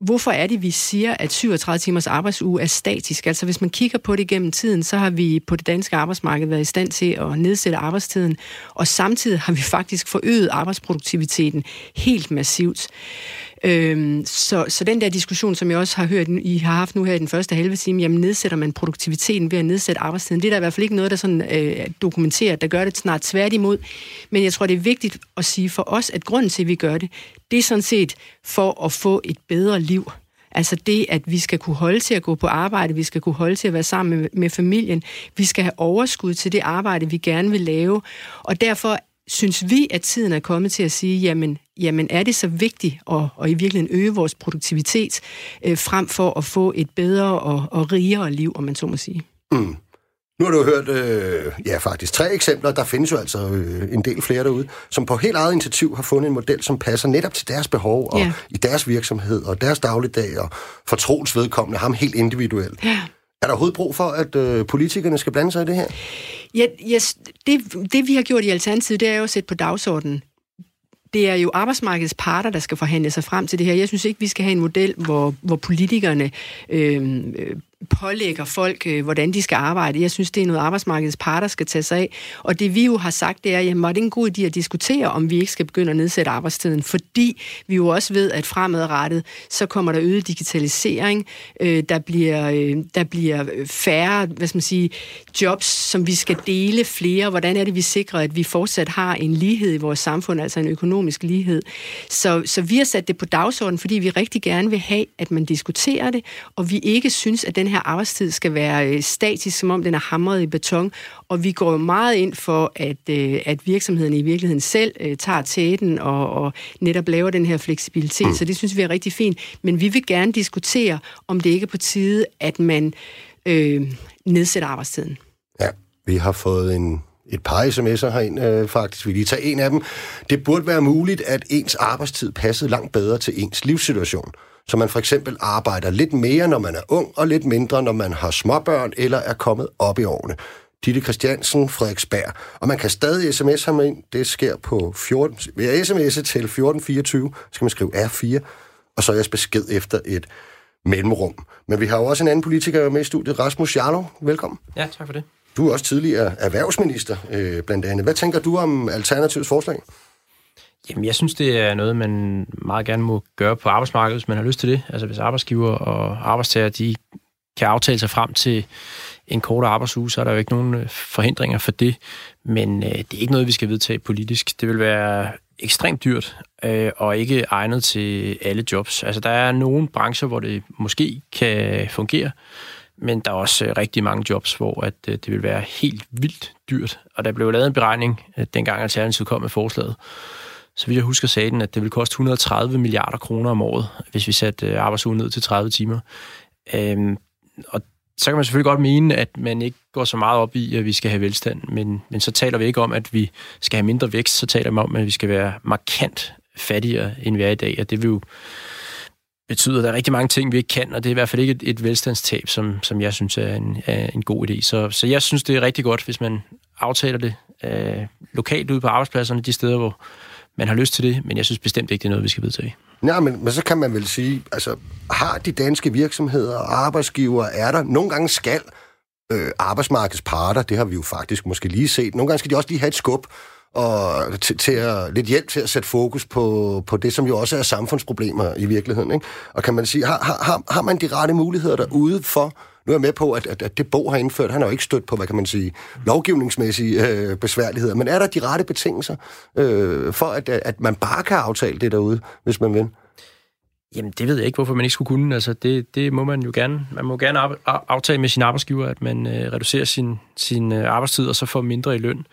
Hvorfor er det, vi siger, at 37 timers arbejdsuge er statisk? Altså hvis man kigger på det gennem tiden, så har vi på det danske arbejdsmarked været i stand til at nedsætte arbejdstiden, og samtidig har vi faktisk forøget arbejdsproduktiviteten helt massivt. Øhm, så, så den der diskussion, som jeg også har hørt, I har haft nu her i den første halve time, jamen nedsætter man produktiviteten ved at nedsætte arbejdstiden. Det er der i hvert fald ikke noget, der sådan, øh, dokumenterer, der gør det snart tværtimod. Men jeg tror, det er vigtigt at sige for os, at grunden til, at vi gør det, det er sådan set for at få et bedre liv. Altså det, at vi skal kunne holde til at gå på arbejde, vi skal kunne holde til at være sammen med, med familien, vi skal have overskud til det arbejde, vi gerne vil lave. Og derfor synes vi, at tiden er kommet til at sige, jamen, jamen er det så vigtigt at, at i virkeligheden øge vores produktivitet, øh, frem for at få et bedre og, og rigere liv, om man så må sige. Mm. Nu har du hørt, øh, ja faktisk tre eksempler, der findes jo altså øh, en del flere derude, som på helt eget initiativ har fundet en model, som passer netop til deres behov, og ja. i deres virksomhed, og deres dagligdag, og for vedkommende, ham helt individuelt. Ja. Er der overhovedet brug for, at øh, politikerne skal blande sig i det her? Ja, yes, det, det vi har gjort i Alternativet, det er jo at sætte på dagsordenen. Det er jo arbejdsmarkedets parter, der skal forhandle sig frem til det her. Jeg synes ikke, vi skal have en model, hvor, hvor politikerne øhm, øh, pålægger folk, øh, hvordan de skal arbejde. Jeg synes, det er noget, arbejdsmarkedets parter skal tage sig af. Og det vi jo har sagt, det er, jamen, var det en god idé at diskutere, om vi ikke skal begynde at nedsætte arbejdstiden, fordi vi jo også ved, at fremadrettet, så kommer der øget digitalisering, øh, der, bliver, øh, der bliver øh, færre, hvad skal man sige, jobs, som vi skal dele flere. Hvordan er det, vi sikrer, at vi fortsat har en lighed i vores samfund, altså en økonomisk lighed? Så, så vi har sat det på dagsordenen, fordi vi rigtig gerne vil have, at man diskuterer det, og vi ikke synes, at den her arbejdstid skal være øh, statisk, som om den er hamret i beton, og vi går jo meget ind for, at, øh, at virksomheden i virkeligheden selv øh, tager tæten og, og netop laver den her fleksibilitet, mm. så det synes vi er rigtig fint. Men vi vil gerne diskutere, om det ikke er på tide, at man øh, nedsætter arbejdstiden. Ja, vi har fået en et par sms'er herind, øh, faktisk. Vi lige tage en af dem. Det burde være muligt, at ens arbejdstid passede langt bedre til ens livssituation. Så man for eksempel arbejder lidt mere, når man er ung, og lidt mindre, når man har småbørn eller er kommet op i årene. Ditte Christiansen, Frederiksberg. Og man kan stadig sms ham ind. Det sker på 14... Ved at sms'e til 1424, skal man skrive R4, og så er jeres besked efter et mellemrum. Men vi har jo også en anden politiker med i studiet, Rasmus Jarlov. Velkommen. Ja, tak for det. Du er også tidligere erhvervsminister, øh, blandt andet. Hvad tænker du om Alternativets forslag? Jamen, jeg synes, det er noget, man meget gerne må gøre på arbejdsmarkedet, hvis man har lyst til det. Altså, hvis arbejdsgiver og arbejdstager, de kan aftale sig frem til en kort arbejdsuge, så er der jo ikke nogen øh, forhindringer for det. Men øh, det er ikke noget, vi skal vedtage politisk. Det vil være ekstremt dyrt øh, og ikke egnet til alle jobs. Altså, der er nogle brancher, hvor det måske kan fungere, men der er også øh, rigtig mange jobs, hvor at, øh, det vil være helt vildt dyrt. Og der blev lavet en beregning, øh, dengang Alternativet kom med forslaget. Så vidt jeg husker, sagde den, at det vil koste 130 milliarder kroner om året, hvis vi satte øh, arbejdsugen ned til 30 timer. Øhm, og så kan man selvfølgelig godt mene, at man ikke går så meget op i, at vi skal have velstand, men, men så taler vi ikke om, at vi skal have mindre vækst, så taler vi om, at vi skal være markant fattigere, end vi er i dag, og det vil jo betyder, at der er rigtig mange ting, vi ikke kan, og det er i hvert fald ikke et, et velstandstab, som, som jeg synes er en, er en god idé. Så, så jeg synes, det er rigtig godt, hvis man aftaler det øh, lokalt ude på arbejdspladserne, de steder, hvor man har lyst til det, men jeg synes bestemt ikke, det er noget, vi skal vedtage. Nej, men, men så kan man vel sige, altså, har de danske virksomheder og arbejdsgivere, er der nogle gange skal øh, arbejdsmarkedsparter, det har vi jo faktisk måske lige set, nogle gange skal de også lige have et skub, og til, til at, lidt hjælp til at sætte fokus på, på det, som jo også er samfundsproblemer i virkeligheden. Ikke? Og kan man sige, har, har, har man de rette muligheder derude for, nu er jeg med på, at, at, at det Bo har indført, han har jo ikke stødt på, hvad kan man sige, lovgivningsmæssige øh, besværligheder, men er der de rette betingelser øh, for, at, at man bare kan aftale det derude, hvis man vil? Jamen, det ved jeg ikke, hvorfor man ikke skulle kunne. Altså, det, det må man jo gerne. Man må gerne aftale med sin arbejdsgiver, at man øh, reducerer sin, sin øh, arbejdstid, og så får mindre i løn.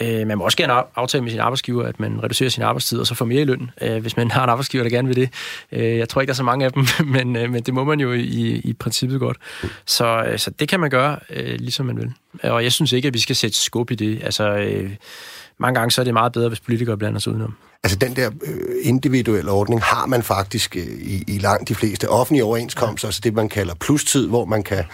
Øh, man må også gerne aftale med sin arbejdsgiver, at man reducerer sin arbejdstid, og så får mere i løn, øh, hvis man har en arbejdsgiver, der gerne vil det. Øh, jeg tror ikke, der er så mange af dem, men, øh, men det må man jo i, i princippet godt. Så, øh, så det kan man gøre, øh, ligesom man vil. Og jeg synes ikke, at vi skal sætte skub i det. Altså, øh, mange gange så er det meget bedre, hvis politikere blander sig udenom. Altså den der øh, individuelle ordning har man faktisk øh, i, i langt de fleste offentlige overenskomster, altså det man kalder plustid, hvor man kan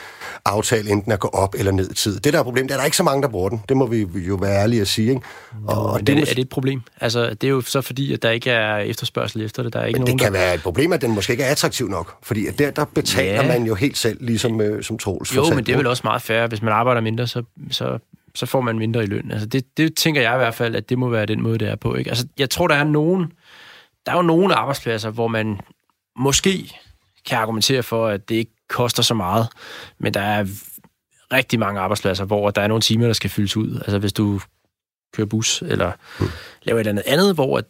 aftale enten at gå op eller ned i tid. Det der er problemet, det er der ikke så mange, der bruger den. Det må vi jo være ærlige at sige. Ikke? Og, og det, er det et problem? Altså det er jo så fordi, at der ikke er efterspørgsel efter det. Der er ikke Men nogen, det kan der... være et problem, at den måske ikke er attraktiv nok. Fordi at der, der betaler ja. man jo helt selv, ligesom øh, som Troels Jo, men det er vel også meget fair. Hvis man arbejder mindre, så, så så får man mindre i løn. Altså det, det tænker jeg i hvert fald, at det må være den måde, det er på. Ikke? Altså, jeg tror, der er nogen, der er jo nogle arbejdspladser, hvor man måske kan argumentere for, at det ikke koster så meget, men der er rigtig mange arbejdspladser, hvor der er nogle timer, der skal fyldes ud. Altså hvis du kører bus, eller mm. laver et eller andet andet, hvor at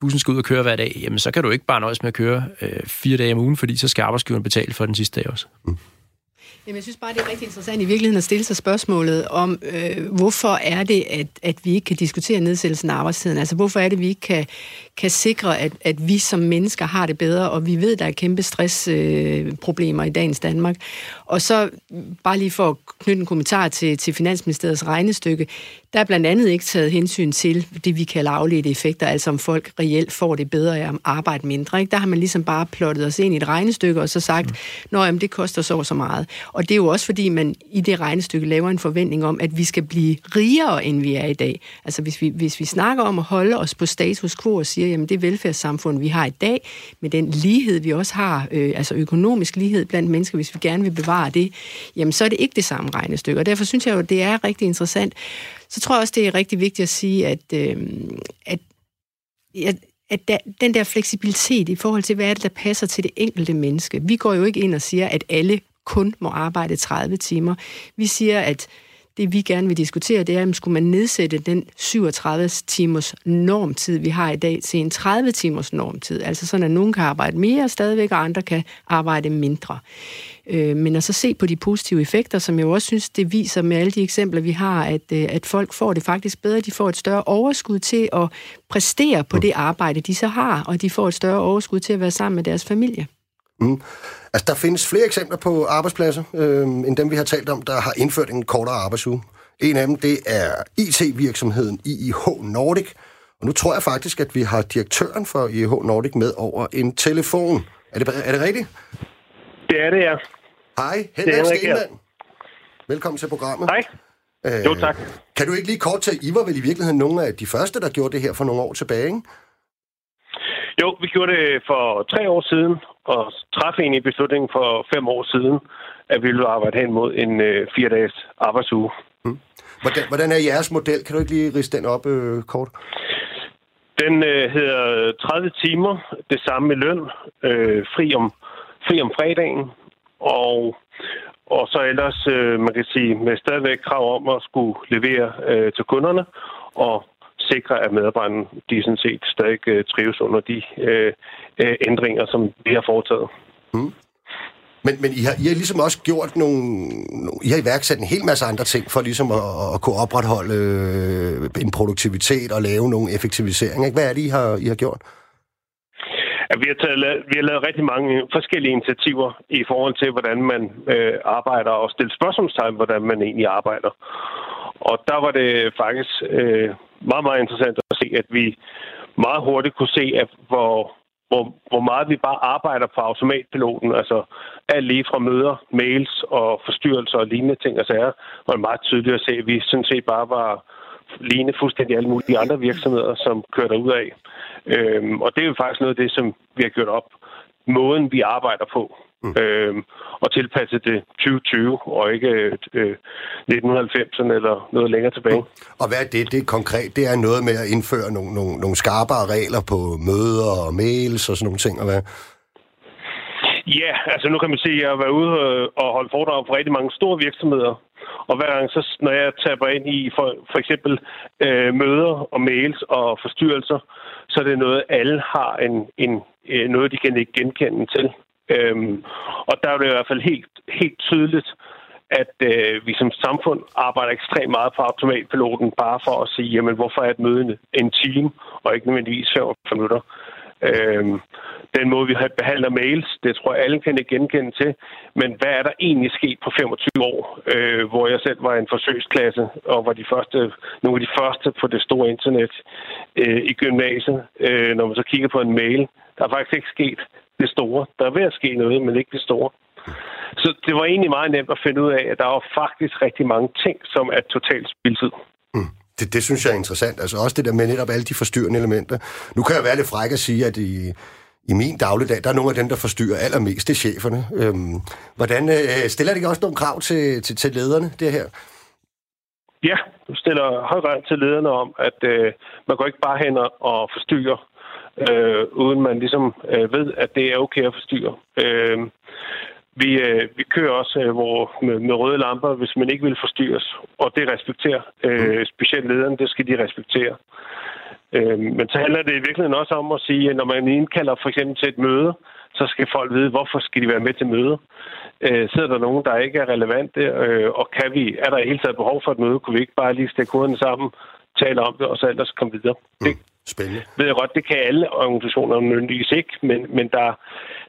bussen skal ud og køre hver dag, jamen så kan du ikke bare nøjes med at køre øh, fire dage om ugen, fordi så skal arbejdsgiveren betale for den sidste dag også. Mm. Jamen, jeg synes bare, det er rigtig interessant i virkeligheden at stille sig spørgsmålet om, øh, hvorfor er det, at, at vi ikke kan diskutere nedsættelsen af arbejdstiden? Altså, hvorfor er det, at vi ikke kan, kan sikre, at, at vi som mennesker har det bedre, og vi ved, der er kæmpe stressproblemer øh, i dagens Danmark. Og så bare lige for at knytte en kommentar til, til Finansministeriets regnestykke, der er blandt andet ikke taget hensyn til det, vi kalder afledte effekter, altså om folk reelt får det bedre af at arbejde mindre. Ikke? Der har man ligesom bare plottet os ind i et regnestykke og så sagt, mm. at det koster så så meget. Og det er jo også fordi, man i det regnestykke laver en forventning om, at vi skal blive rigere, end vi er i dag. Altså hvis vi, hvis vi snakker om at holde os på status quo og siger, jamen det velfærdssamfund, vi har i dag, med den lighed, vi også har, øh, altså økonomisk lighed blandt mennesker, hvis vi gerne vil bevare det, jamen så er det ikke det samme regnestykke. Og derfor synes jeg jo, det er rigtig interessant. Så tror jeg også, det er rigtig vigtigt at sige, at, øh, at, at at der, den der fleksibilitet i forhold til, hvad er det, der passer til det enkelte menneske. Vi går jo ikke ind og siger, at alle kun må arbejde 30 timer. Vi siger, at det vi gerne vil diskutere, det er, om skulle man nedsætte den 37 timers normtid, vi har i dag, til en 30 timers normtid. Altså sådan, at nogen kan arbejde mere stadigvæk, og andre kan arbejde mindre. Øh, men at så se på de positive effekter, som jeg også synes, det viser med alle de eksempler, vi har, at, øh, at folk får det faktisk bedre. De får et større overskud til at præstere på det arbejde, de så har, og de får et større overskud til at være sammen med deres familie. Mm. Altså, der findes flere eksempler på arbejdspladser, øh, end dem, vi har talt om, der har indført en kortere arbejdsuge. En af dem, det er IT-virksomheden IIH Nordic. Og nu tror jeg faktisk, at vi har direktøren for IIH Nordic med over en telefon. Er det, er det rigtigt? Det er det, ja. Hej, Henrik Stenmann. Velkommen til programmet. Hej. Øh, jo, tak. Kan du ikke lige kort til, I var vel i virkeligheden nogle af de første, der gjorde det her for nogle år tilbage, ikke? Jo, vi gjorde det for tre år siden, og træffede egentlig beslutningen for fem år siden, at vi ville arbejde hen mod en øh, fire-dages arbejdsuge. Hmm. Hvordan, hvordan er jeres model? Kan du ikke lige riste den op øh, kort? Den øh, hedder 30 timer, det samme med løn, øh, fri, om, fri om fredagen, og, og så ellers, øh, man kan sige, med stadigvæk krav om at skulle levere øh, til kunderne, og sikre, at medarbejderne de sådan set stadig øh, trives under de øh, øh, ændringer, som vi har foretaget. Mm. Men, men I, har, I har ligesom også gjort nogle... I har iværksat en hel masse andre ting for ligesom at, at kunne opretholde øh, en produktivitet og lave nogle effektiviseringer. Hvad er det, I har, I har gjort? Ja, vi, har taget, vi har lavet rigtig mange forskellige initiativer i forhold til, hvordan man øh, arbejder og stille spørgsmålstegn, hvordan man egentlig arbejder. Og der var det faktisk øh, meget, meget interessant at se, at vi meget hurtigt kunne se, at hvor, hvor, hvor meget vi bare arbejder på automatpiloten, altså alt lige fra møder, mails og forstyrrelser og lignende ting og sager, var det meget tydeligt at se, at vi sådan set bare var lignende fuldstændig alle mulige andre virksomheder, som kører ud af. Øhm, og det er jo faktisk noget af det, som vi har gjort op. Måden, vi arbejder på. Mm. Øhm, og tilpasse det 2020, og ikke øh, 1990'erne eller noget længere tilbage. Mm. Og hvad er det? Det er konkret. Det er noget med at indføre nogle, nogle, nogle skarpere regler på møder og mails og sådan nogle ting, og hvad? Ja, altså nu kan man sige, at jeg har været ude øh, og holdt foredrag for rigtig mange store virksomheder. Og hver gang, så, når jeg taber ind i for, for eksempel øh, møder og mails og forstyrrelser, så er det noget, alle har en, en, øh, noget, de kan ikke genkende til. Øhm, og der er det i hvert fald helt, helt tydeligt, at øh, vi som samfund arbejder ekstremt meget på automatpiloten, bare for at sige, jamen hvorfor er et møde en time, og ikke nødvendigvis 45 minutter. Øhm, den måde, vi har behandler mails, det tror jeg, alle kan genkende til. Men hvad er der egentlig sket på 25 år, øh, hvor jeg selv var en forsøgsklasse, og var de første, nogle af de første på det store internet øh, i gymnasiet. Øh, når man så kigger på en mail, der er faktisk ikke sket det store. Der er ved at ske noget, men ikke det store. Så det var egentlig meget nemt at finde ud af, at der var faktisk rigtig mange ting, som er totalt spildtid. Mm. Det, det synes jeg er interessant. Altså også det der med netop alle de forstyrrende elementer. Nu kan jeg være lidt fræk at sige, at i, i min dagligdag, der er nogle af dem, der forstyrrer allermest, det er cheferne. Øhm, hvordan øh, stiller det ikke også nogle krav til, til, til lederne, det her? Ja, du stiller højt til lederne om, at øh, man går ikke bare hen og forstyrrer øh, uden man ligesom øh, ved, at det er okay at forstyrre. Øh, vi, øh, vi kører også øh, hvor, med, med røde lamper, hvis man ikke vil forstyrres, og det respekterer. Øh, mm. specielt lederen, det skal de respektere. Øh, men så handler det i virkeligheden også om at sige, at når man indkalder for eksempel til et møde, så skal folk vide, hvorfor skal de være med til møde. Øh, sidder der nogen, der ikke er relevante, øh, og kan vi, er der i hele taget behov for et møde, kunne vi ikke bare lige stikke hovederne sammen, tale om det, og så ellers komme videre. Mm. Det Spændende. Ved jeg godt, det kan alle organisationer nødvendigvis ikke, men, men der,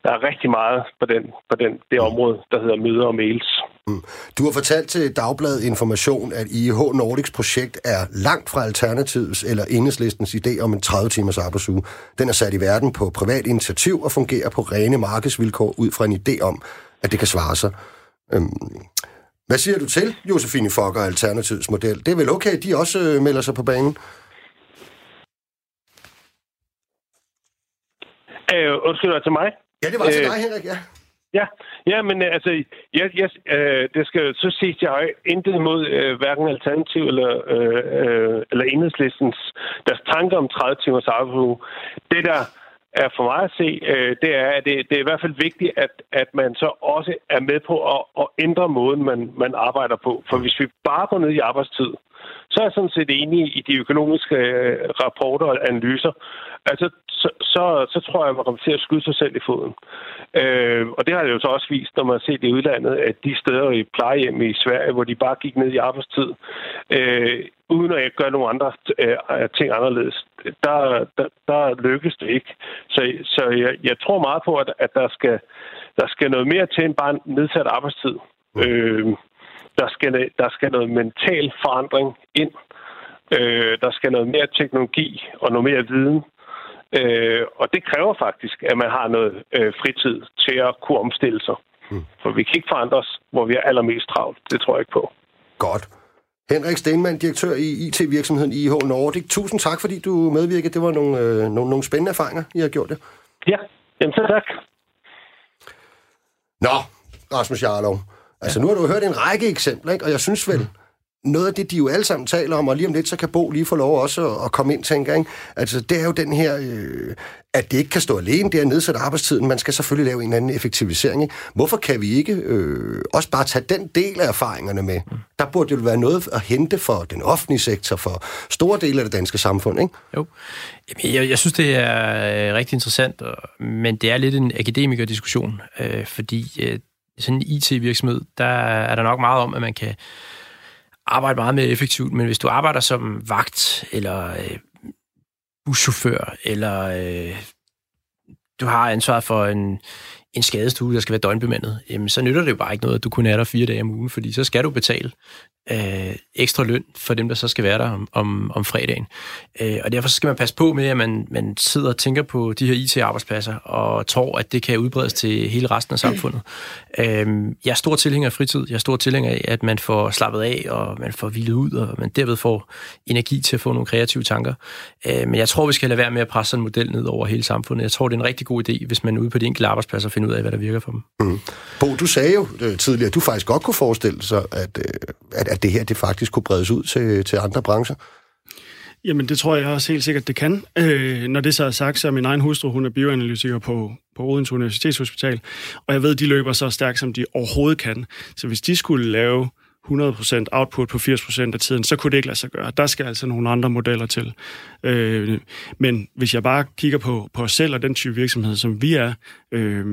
der er rigtig meget på, den, på den, det mm. område, der hedder møder og mails. Mm. Du har fortalt til Dagbladet Information, at IH Nordics projekt er langt fra Alternativets eller Enhedslistens idé om en 30-timers arbejdsuge. Den er sat i verden på privat initiativ og fungerer på rene markedsvilkår ud fra en idé om, at det kan svare sig. Øhm, hvad siger du til, Josefine Fokker, Alternativets model? Det er vel okay, at de også øh, melder sig på banen? Øh, undskyld, til mig? Ja, det var til øh, dig, Henrik, ja. Ja, ja men øh, altså, jeg, jeg, øh, det skal så siges, jeg har intet imod øh, hverken Alternativ eller, øh, øh, eller Enhedslistens deres tanker om 30 timers arbejdsuge. Det, der er for mig at se, øh, det er, at det, det er i hvert fald vigtigt, at, at man så også er med på at, at ændre måden, man, man arbejder på. For hvis vi bare går ned i arbejdstid, så er jeg sådan set enig i de økonomiske øh, rapporter og analyser. Altså, så, så, så tror jeg, man kommer til at skyde sig selv i foden. Øh, og det har det jo så også vist, når man har set i udlandet, at de steder i plejehjem i Sverige, hvor de bare gik ned i arbejdstid, øh, uden at gøre nogle andre øh, ting anderledes, der, der, der lykkes det ikke. Så, så jeg, jeg tror meget på, at, at der, skal, der skal noget mere til end bare en nedsat arbejdstid. Øh, der skal, der skal noget mental forandring ind. Øh, der skal noget mere teknologi og noget mere viden. Øh, og det kræver faktisk, at man har noget øh, fritid til at kunne omstille sig. Mm. For vi kan ikke forandre os, hvor vi er allermest travlt. Det tror jeg ikke på. Godt. Henrik Stenmann, direktør i IT-virksomheden IH Nordic. Tusind tak, fordi du medvirkede. Det var nogle, øh, nogle, nogle spændende erfaringer, I har gjort det. Ja, jamen så tak. Nå, Rasmus Jarlov. Altså, nu har du hørt en række eksempler, ikke? og jeg synes vel, noget af det, de jo alle sammen taler om, og lige om lidt, så kan Bo lige få lov også at, at komme ind, tænker jeg. Altså, det er jo den her, øh, at det ikke kan stå alene, det er nedsat arbejdstiden. Man skal selvfølgelig lave en anden effektivisering. Ikke? Hvorfor kan vi ikke øh, også bare tage den del af erfaringerne med? Der burde jo være noget at hente for den offentlige sektor, for store dele af det danske samfund, ikke? Jo. Jeg, jeg synes, det er øh, rigtig interessant, men det er lidt en akademikerdiskussion, øh, fordi øh, sådan en IT-virksomhed, der er der nok meget om, at man kan arbejde meget mere effektivt, men hvis du arbejder som vagt, eller øh, buschauffør, eller øh, du har ansvar for en, en skadestue, der skal være døgnbemandet, jamen så nytter det jo bare ikke noget, at du kun er der fire dage om ugen, fordi så skal du betale øh, ekstra løn for dem, der så skal være der om, om, om fredagen. Øh, og derfor skal man passe på med, at man, man sidder og tænker på de her IT-arbejdspladser, og tror, at det kan udbredes til hele resten af samfundet. Øh, jeg er stor tilhænger af fritid. Jeg er stor tilhænger af, at man får slappet af, og man får hvilet ud, og man derved får energi til at få nogle kreative tanker. Øh, men jeg tror, vi skal lade være med at presse en model ned over hele samfundet. Jeg tror, det er en rigtig god idé, hvis man er ude på de enkelte arbejdspladser finder ud af, hvad der virker for dem. Mm. Bo, du sagde jo øh, tidligere, at du faktisk godt kunne forestille sig, at, øh, at, at det her det faktisk kunne bredes ud til, til andre brancher? Jamen, det tror jeg også helt sikkert, det kan. Øh, når det så er sagt, så er min egen hustru, hun er bioanalytiker på, på Odense Universitetshospital, og jeg ved, de løber så stærkt, som de overhovedet kan. Så hvis de skulle lave 100% output på 80% af tiden, så kunne det ikke lade sig gøre. Der skal altså nogle andre modeller til. Øh, men hvis jeg bare kigger på, på os selv og den type virksomhed, som vi er, øh,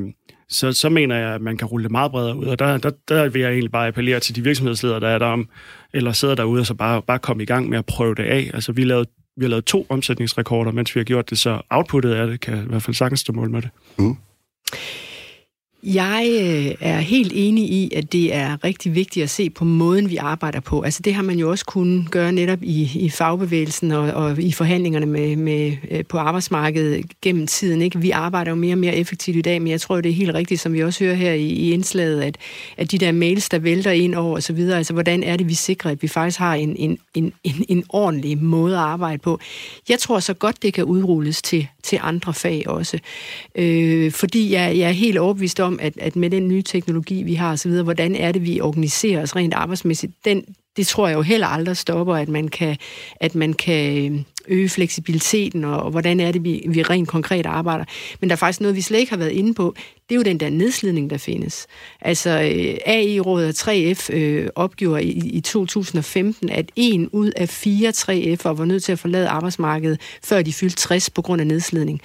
så, så mener jeg, at man kan rulle det meget bredere ud. Og der, der, der vil jeg egentlig bare appellere til de virksomhedsledere, der er der om, eller sidder derude, og så bare, bare komme i gang med at prøve det af. Altså, vi, lavede, vi har lavet to omsætningsrekorder, mens vi har gjort det, så outputtet af det kan i hvert fald sagtens stå mål med det. Mm. Jeg øh, er helt enig i, at det er rigtig vigtigt at se på måden, vi arbejder på. Altså det har man jo også kunnet gøre netop i, i fagbevægelsen og, og i forhandlingerne med, med, øh, på arbejdsmarkedet gennem tiden. Ikke? Vi arbejder jo mere og mere effektivt i dag, men jeg tror, det er helt rigtigt, som vi også hører her i, i indslaget, at, at de der mails, der vælter ind over osv., altså hvordan er det, vi sikrer, at vi faktisk har en, en, en, en, en ordentlig måde at arbejde på. Jeg tror så godt, det kan udrulles til, til andre fag også. Øh, fordi jeg, jeg er helt overbevist om, at, at med den nye teknologi, vi har osv., hvordan er det, vi organiserer os rent arbejdsmæssigt, den, det tror jeg jo heller aldrig stopper, at man kan, at man kan øh, øge fleksibiliteten, og, og hvordan er det, vi, vi rent konkret arbejder. Men der er faktisk noget, vi slet ikke har været inde på. Det er jo den der nedslidning, der findes. Altså, øh, AI-rådet og 3F øh, opgjorde i, i 2015, at en ud af fire 3F'er var nødt til at forlade arbejdsmarkedet, før de fyldte 60 på grund af nedslidning.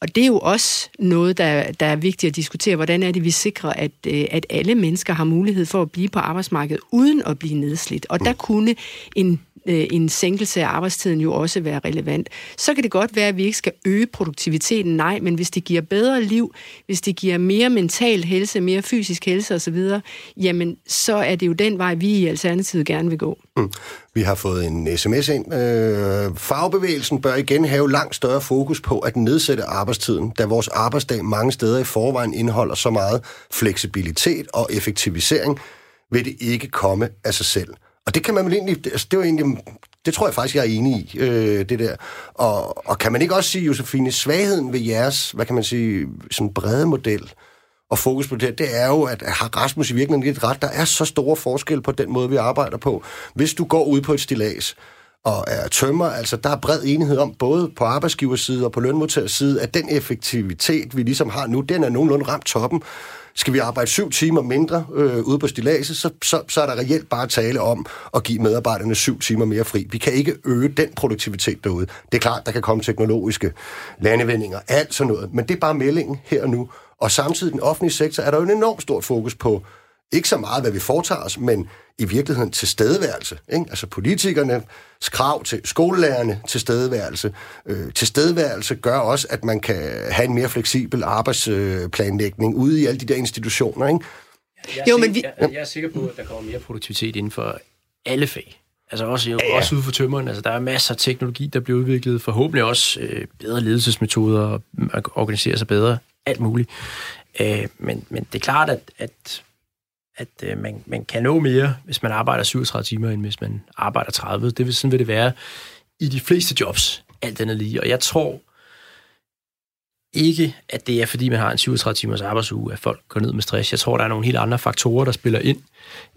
Og det er jo også noget, der, der er vigtigt at diskutere. Hvordan er det, vi sikrer, at, øh, at alle mennesker har mulighed for at blive på arbejdsmarkedet uden at blive nedslidt? Og der kunne en Øh, en sænkelse af arbejdstiden jo også være relevant. Så kan det godt være, at vi ikke skal øge produktiviteten, nej, men hvis det giver bedre liv, hvis det giver mere mental helse, mere fysisk helse osv., jamen så er det jo den vej, vi i Alternativet gerne vil gå. Mm. Vi har fået en sms ind. Øh, fagbevægelsen bør igen have langt større fokus på at nedsætte arbejdstiden, da vores arbejdsdag mange steder i forvejen indeholder så meget fleksibilitet og effektivisering, vil det ikke komme af sig selv. Og det kan man vel egentlig, altså det var egentlig, det tror jeg faktisk, jeg er enig i, øh, det der. Og, og kan man ikke også sige, Josefine, svagheden ved jeres, hvad kan man sige, sådan brede model, og fokus på det, det er jo, at har Rasmus i virkeligheden lidt ret, der er så store forskel på den måde, vi arbejder på. Hvis du går ud på et stilas, og er tømmer. Altså, der er bred enighed om, både på arbejdsgiverside og på lønmodtagerside, at den effektivitet, vi ligesom har nu, den er nogenlunde ramt toppen. Skal vi arbejde syv timer mindre øh, ude på stilaset, så, så, så er der reelt bare tale om at give medarbejderne syv timer mere fri. Vi kan ikke øge den produktivitet derude. Det er klart, der kan komme teknologiske landevendinger, alt sådan noget, men det er bare meldingen her og nu. Og samtidig den offentlige sektor er der jo en enormt stort fokus på ikke så meget, hvad vi foretager os, men i virkeligheden til stedeværelse. Ikke? Altså politikernes krav til skolelærerne til stedeværelse. Øh, til stedeværelse gør også, at man kan have en mere fleksibel arbejdsplanlægning ude i alle de der institutioner. Ikke? Jeg er, jo, men vi... jeg, jeg er sikker på, at der kommer mere produktivitet inden for alle fag. Altså også, ja, ja. også ude for tømmeren. Altså, der er masser af teknologi, der bliver udviklet. Forhåbentlig også øh, bedre ledelsesmetoder, at organisere sig bedre. Alt muligt. Øh, men, men det er klart, at, at at øh, man, man kan nå mere, hvis man arbejder 37 timer, end hvis man arbejder 30. Det vil, sådan vil det være i de fleste jobs, alt andet lige. Og jeg tror ikke, at det er, fordi man har en 37 timers arbejdsuge, at folk går ned med stress. Jeg tror, der er nogle helt andre faktorer, der spiller ind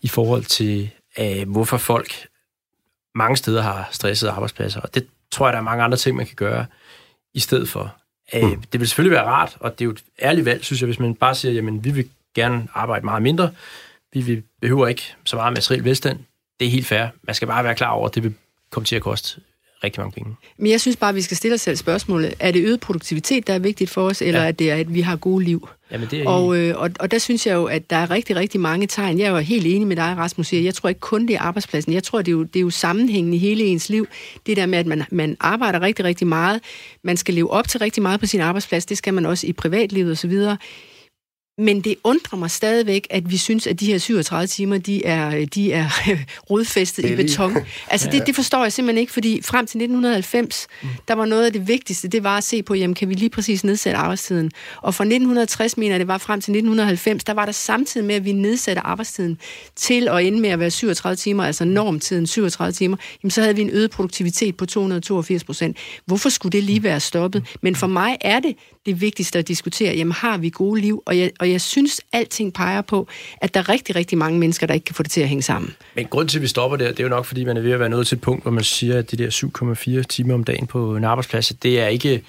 i forhold til, øh, hvorfor folk mange steder har stressede arbejdspladser. Og det tror jeg, der er mange andre ting, man kan gøre i stedet for. Øh, mm. Det vil selvfølgelig være rart, og det er jo et ærligt valg, synes jeg, hvis man bare siger, jamen, vi vil gerne arbejde meget mindre, vi, vi behøver ikke så meget materiel velstand. Det er helt fair. Man skal bare være klar over, at det vil komme til at koste rigtig mange penge. Men jeg synes bare, at vi skal stille os selv spørgsmålet. Er det øget produktivitet, der er vigtigt for os, eller ja. er det, at vi har gode liv? Jamen, det er og, øh, og, og der synes jeg jo, at der er rigtig, rigtig mange tegn. Jeg er jo helt enig med dig, Rasmus. Jeg tror ikke kun, det er arbejdspladsen. Jeg tror, det er jo, det er jo sammenhængen i hele ens liv. Det der med, at man, man arbejder rigtig, rigtig meget. Man skal leve op til rigtig meget på sin arbejdsplads. Det skal man også i privatlivet osv. Men det undrer mig stadigvæk, at vi synes, at de her 37 timer, de er, de er rodfæstet i beton. Altså, det, det forstår jeg simpelthen ikke, fordi frem til 1990, mm. der var noget af det vigtigste, det var at se på, jamen, kan vi lige præcis nedsætte arbejdstiden? Og fra 1960, mener det var frem til 1990, der var der samtidig med, at vi nedsatte arbejdstiden til at ende med at være 37 timer, altså normtiden 37 timer, jamen, så havde vi en øget produktivitet på 282 procent. Hvorfor skulle det lige være stoppet? Men for mig er det det vigtigste at diskutere, jamen, har vi gode liv? Og jeg, og jeg synes, alting peger på, at der er rigtig, rigtig mange mennesker, der ikke kan få det til at hænge sammen. Men grund til, at vi stopper der, det er jo nok, fordi man er ved at være nået til et punkt, hvor man siger, at de der 7,4 timer om dagen på en arbejdsplads, det er ikke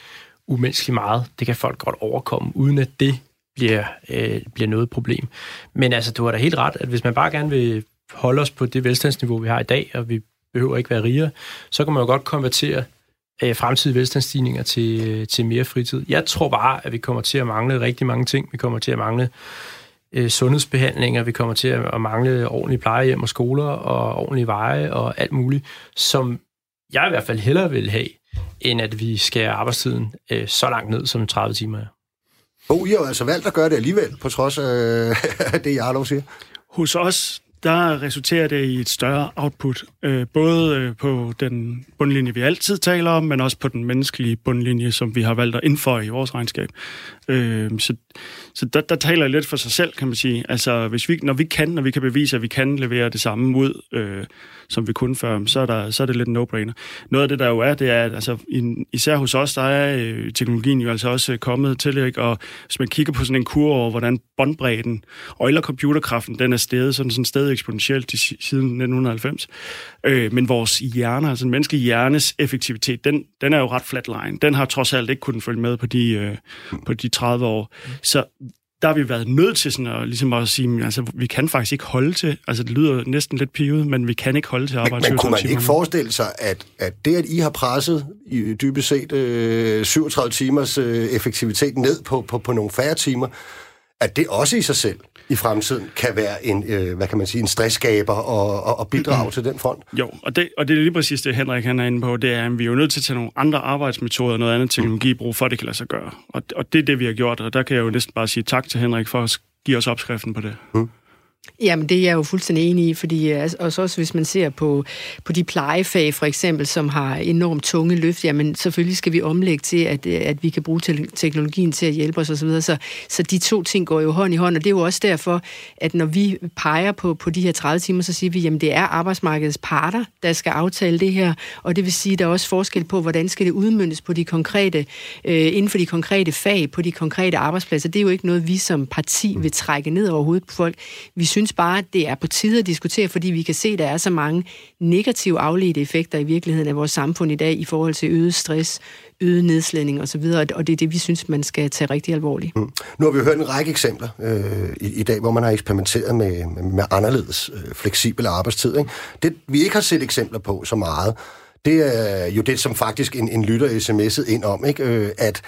umenneskeligt meget. Det kan folk godt overkomme, uden at det bliver, øh, bliver noget problem. Men altså, du har da helt ret, at hvis man bare gerne vil holde os på det velstandsniveau, vi har i dag, og vi behøver ikke være rigere, så kan man jo godt konvertere øh, fremtidige velstandsstigninger til, til mere fritid. Jeg tror bare, at vi kommer til at mangle rigtig mange ting. Vi kommer til at mangle øh, sundhedsbehandlinger, vi kommer til at mangle ordentlige plejehjem og skoler og ordentlige veje og alt muligt, som jeg i hvert fald hellere vil have, end at vi skærer arbejdstiden øh, så langt ned som 30 timer er. Bo, I har altså valgt at gøre det alligevel, på trods af det, Jarlov siger. Hos os, der resulterer det i et større output, øh, både øh, på den bundlinje, vi altid taler om, men også på den menneskelige bundlinje, som vi har valgt at indføje i vores regnskab. Øh, så så der, der taler jeg lidt for sig selv, kan man sige. Altså, hvis vi, når vi kan, når vi kan bevise, at vi kan levere det samme ud, øh, som vi kunne før, så er, der, så er det lidt en no-brainer. Noget af det, der jo er, det er, at altså, især hos os, der er øh, teknologien jo altså også øh, kommet til, ikke? og hvis man kigger på sådan en kur over, hvordan båndbredden og eller computerkraften, den er steget sådan, sådan stadig eksponentielt siden 1990. Øh, men vores hjerner, altså menneske hjernes effektivitet, den, den er jo ret flatline. Den har trods alt ikke kunnet følge med på de, øh, på de 30 år. Så der har vi været nødt til sådan at, ligesom at sige, altså, vi kan faktisk ikke holde til, altså det lyder næsten lidt pivet, men vi kan ikke holde til at arbejde Men, men kunne man ikke forestille sig, at, at det, at I har presset i dybest set øh, 37 timers øh, effektivitet ned på, på, på nogle færre timer, at det også i sig selv i fremtiden kan være en, øh, hvad kan man sige, en stressskaber og, og, og bidrage til den front. Jo, og det, og det er lige præcis det, Henrik han er inde på, det er, at vi er jo nødt til at tage nogle andre arbejdsmetoder og noget andet teknologi i brug, for at det kan lade sig gøre. Og, og det er det, vi har gjort, og der kan jeg jo næsten bare sige tak til Henrik for at give os opskriften på det. Mm. Jamen, det er jeg jo fuldstændig enig i, fordi øh, altså, også, også hvis man ser på, på de plejefag, for eksempel, som har enormt tunge løft, jamen selvfølgelig skal vi omlægge til, at, øh, at vi kan bruge teknologien til at hjælpe os osv., så, så de to ting går jo hånd i hånd, og det er jo også derfor, at når vi peger på, på de her 30 timer, så siger vi, jamen det er arbejdsmarkedets parter, der skal aftale det her, og det vil sige, at der er også forskel på, hvordan skal det udmyndes på de konkrete, øh, inden for de konkrete fag, på de konkrete arbejdspladser. Det er jo ikke noget, vi som parti vil trække ned over hovedet på folk. Vi synes bare, at det er på tide at diskutere, fordi vi kan se, at der er så mange negative afledte effekter i virkeligheden af vores samfund i dag i forhold til øget stress, øget nedslidning osv., og det er det, vi synes, man skal tage rigtig alvorligt. Mm. Nu har vi jo hørt en række eksempler øh, i, i dag, hvor man har eksperimenteret med, med, med anderledes øh, fleksibel arbejdstid. Ikke? Det, vi ikke har set eksempler på så meget, det er jo det, som faktisk en, en lytter sms'et ind om, ikke? Øh, at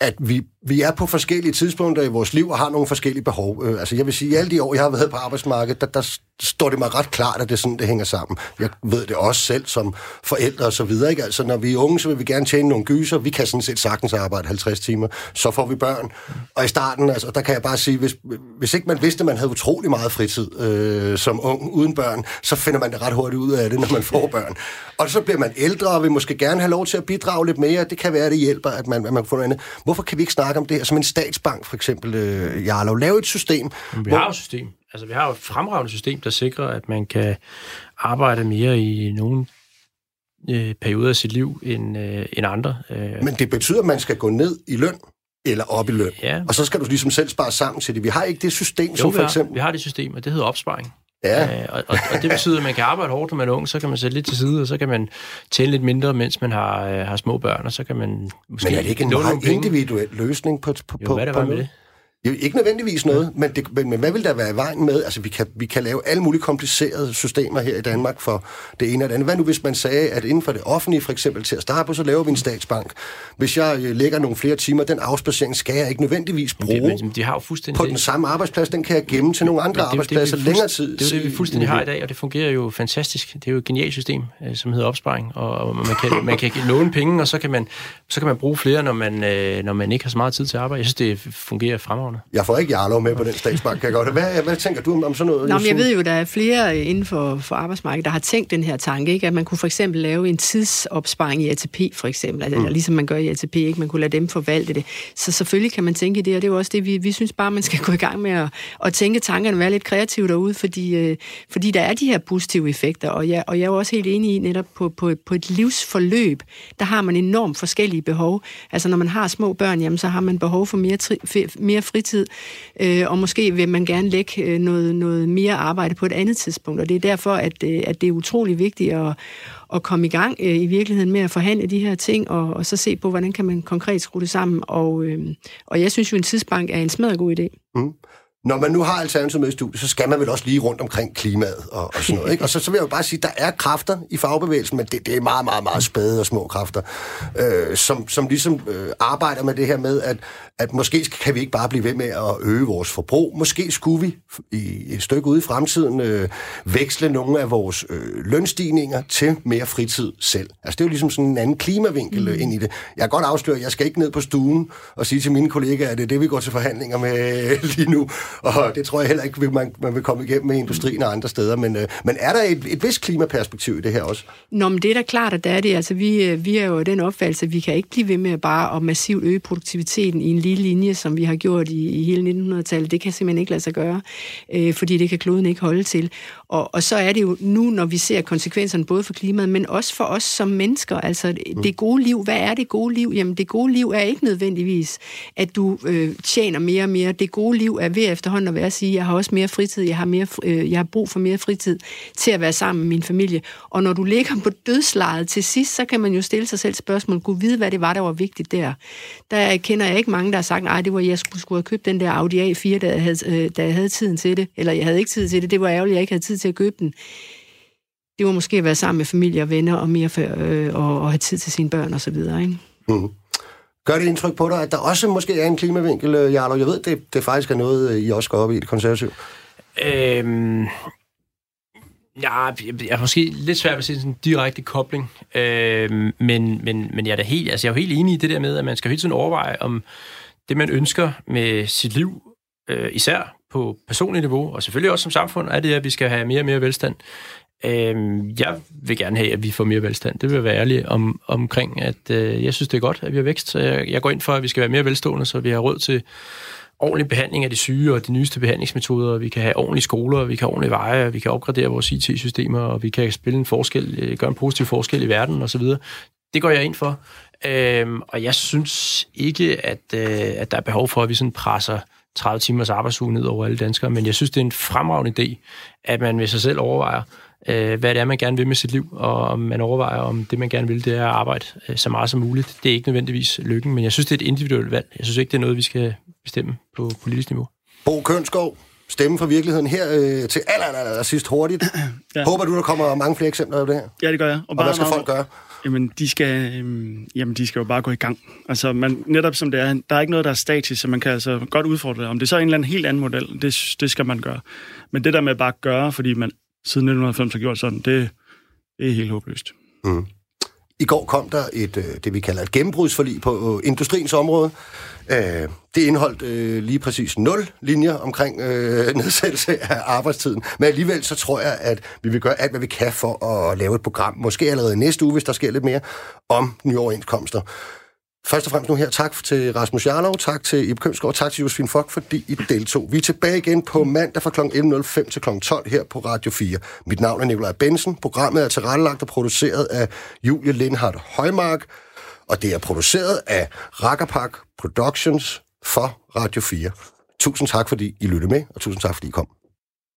at vi, vi er på forskellige tidspunkter i vores liv og har nogle forskellige behov. Øh, altså jeg vil sige, at alle de år, jeg har været på arbejdsmarkedet, der, der står det mig ret klart, at det er sådan, det hænger sammen. Jeg ved det også selv som forældre og så videre. Ikke? Altså når vi er unge, så vil vi gerne tjene nogle gyser. Vi kan sådan set sagtens arbejde 50 timer. Så får vi børn. Og i starten, altså, der kan jeg bare sige, hvis, hvis ikke man vidste, at man havde utrolig meget fritid øh, som ung uden børn, så finder man det ret hurtigt ud af det, når man får børn. Og så bliver man ældre og vil måske gerne have lov til at bidrage lidt mere. Det kan være, at det hjælper, at man, at man får noget andet. Hvorfor kan vi ikke snakke om det her som en statsbank, for eksempel, øh, Jarlov? Lave et system. Men vi hvor... har jo et system. Altså, vi har jo et fremragende system, der sikrer, at man kan arbejde mere i nogle øh, perioder af sit liv end, øh, end andre. Øh. Men det betyder, at man skal gå ned i løn eller op i løn. Ja. Og så skal du ligesom selv spare sammen til det. Vi har ikke det system, jo, som for eksempel... vi har det system, og det hedder opsparing. Ja. Øh, og, og, og det betyder, at man kan arbejde hårdt, når man er ung, så kan man sætte lidt til side, og så kan man tjene lidt mindre, mens man har, øh, har små børn, og så kan man måske... Men er det ikke en meget individuel løsning på, på, jo, hvad er det på med det? Jo, ikke nødvendigvis noget, ja. men, det, men, men hvad vil der være i vejen med? Altså, vi kan, vi kan lave alle mulige komplicerede systemer her i Danmark for det ene og det andet. Hvad nu, hvis man sagde, at inden for det offentlige, for eksempel til at starte på, så laver vi en statsbank. Hvis jeg øh, lægger nogle flere timer, den afspacering skal jeg ikke nødvendigvis bruge men, men, de har jo fuldstændig på den samme arbejdsplads. Den kan jeg gemme til nogle andre det, arbejdspladser det, længere tid. Det er det, vi fuldstændig har i dag, og det fungerer jo fantastisk. Det er jo et genialt system, øh, som hedder opsparing, og man kan, man kan låne penge, og så kan man, så kan man bruge flere, når man, øh, når man ikke har så meget tid til at arbejde. Jeg synes, det fungerer fremragende får ikke Jarlov med på den statsbank, kan jeg godt. Hvad, hvad tænker du om, sådan noget? Nå, men jeg ved jo, der er flere inden for, for arbejdsmarkedet, der har tænkt den her tanke, ikke? at man kunne for eksempel lave en tidsopsparing i ATP, for eksempel, altså, mm. ligesom man gør i ATP, ikke? man kunne lade dem forvalte det. Så selvfølgelig kan man tænke i det, og det er jo også det, vi, vi synes bare, man skal gå i gang med at, at tænke tankerne, være lidt kreativ derude, fordi, øh, fordi der er de her positive effekter, og jeg, og jeg er jo også helt enig i netop på, på, på et livsforløb, der har man enormt forskellige behov. Altså når man har små børn, jamen, så har man behov for mere, tri, mere fritid, øh, og måske vil man gerne lægge øh, noget, noget mere arbejde på et andet tidspunkt, og det er derfor, at, øh, at det er utrolig vigtigt at, at komme i gang øh, i virkeligheden med at forhandle de her ting, og, og så se på, hvordan kan man konkret skrue det sammen, og, øh, og jeg synes jo, en tidsbank er en smadret god idé. Mm når man nu har Alternativet med i studiet, så skal man vel også lige rundt omkring klimaet og, og sådan noget. Ikke? Og så, så vil jeg jo bare sige, at der er kræfter i fagbevægelsen, men det, det er meget, meget, meget spæde og små kræfter, øh, som, som ligesom øh, arbejder med det her med, at, at måske kan vi ikke bare blive ved med at øge vores forbrug. Måske skulle vi i et stykke ude i fremtiden øh, veksle nogle af vores øh, lønstigninger til mere fritid selv. Altså det er jo ligesom sådan en anden klimavinkel mm. ind i det. Jeg kan godt afsløre, at jeg skal ikke ned på stuen og sige til mine kollegaer, at det er det, vi går til forhandlinger med lige nu. Og det tror jeg heller ikke, man, man vil komme igennem med industrien og andre steder. Men, øh, men er der et, et vist klimaperspektiv i det her også? Nå, men det er da klart, at der er det. Altså, vi, øh, vi er jo den opfattelse, at vi kan ikke blive ved med bare at massivt øge produktiviteten i en lille linje, som vi har gjort i, i hele 1900-tallet. Det kan simpelthen ikke lade sig gøre, øh, fordi det kan kloden ikke holde til. Og, og så er det jo nu, når vi ser konsekvenserne både for klimaet, men også for os som mennesker. Altså, det gode liv, hvad er det gode liv? Jamen, det gode liv er ikke nødvendigvis, at du øh, tjener mere og mere. Det gode liv er ved efterhånden at være at sige, jeg har også mere fritid, jeg har, mere, øh, jeg har brug for mere fritid til at være sammen med min familie. Og når du ligger på dødslejet til sidst, så kan man jo stille sig selv spørgsmål, kunne vide, hvad det var, der var vigtigt der. Der kender jeg ikke mange, der har sagt, nej, det var, jeg skulle, skulle have købt den der Audi A4, da jeg, havde, øh, da jeg havde tiden til det. Eller jeg havde ikke tid til det, det var ærgerligt, jeg ikke havde tid til at købe den. Det var måske at være sammen med familie og venner og, mere for, øh, og, og have tid til sine børn osv. Ikke? Mm. Gør det indtryk på dig, at der også måske er en klimavinkel, øh, Jarlo? Jeg ved, det, det faktisk er noget, øh, I også går op i, det konservative. Øhm, ja, jeg er måske lidt svært at se sådan en direkte kobling, øhm, men, men, men jeg er da helt, altså jeg er jo helt enig i det der med, at man skal hele tiden overveje, om det, man ønsker med sit liv, øh, især på personligt niveau, og selvfølgelig også som samfund, er det, at vi skal have mere og mere velstand. Øh, jeg vil gerne have, at vi får mere velstand. Det vil jeg være ærlig om, omkring, at øh, jeg synes, det er godt, at vi har vækst. Så jeg, jeg går ind for, at vi skal være mere velstående, så vi har råd til ordentlig behandling af de syge og de nyeste behandlingsmetoder, vi kan have ordentlige skoler, vi kan have ordentlige veje, vi kan opgradere vores IT-systemer, og vi kan spille en forskel, øh, gøre en positiv forskel i verden osv. Det går jeg ind for. Øhm, og jeg synes ikke, at, øh, at der er behov for, at vi sådan presser 30 timers arbejdsuge ned over alle danskere, men jeg synes, det er en fremragende idé, at man ved sig selv overvejer, øh, hvad det er, man gerne vil med sit liv, og om man overvejer, om det, man gerne vil, det er at arbejde øh, så meget som muligt. Det er ikke nødvendigvis lykken, men jeg synes, det er et individuelt valg. Jeg synes ikke, det er noget, vi skal bestemme på politisk niveau. Bo Kønskov, stemme fra virkeligheden her øh, til aller, aller, aller sidst hurtigt. ja. Håber du, der kommer mange flere eksempler af det her? Ja, det gør jeg. Og, og hvad skal folk gøre? Jamen, de skal, øhm, jamen, de skal jo bare gå i gang. Altså, man, netop som det er, der er ikke noget, der er statisk, så man kan altså godt udfordre det. Om det er så en eller anden helt anden model, det, det skal man gøre. Men det der med bare at gøre, fordi man siden 1990 har gjort sådan, det, det er helt håbløst. Mm. I går kom der et, øh, det vi kalder et gennembrudsforlig på øh, industriens område. Øh, det indeholdt lige præcis nul linjer omkring nedsættelse af arbejdstiden. Men alligevel så tror jeg, at vi vil gøre alt, hvad vi kan for at lave et program, måske allerede næste uge, hvis der sker lidt mere, om nye overenskomster. Først og fremmest nu her, tak til Rasmus Jarlov, tak til Ib Kømsgaard, tak til Josefine Fock, fordi I deltog. Vi er tilbage igen på mandag fra kl. 11.05 til kl. 12 her på Radio 4. Mit navn er Nikolaj Bensen. Programmet er tilrettelagt og produceret af Julie Lindhardt Højmark, og det er produceret af Rackerpark Productions for Radio 4. Tusind tak, fordi I lyttede med, og tusind tak, fordi I kom.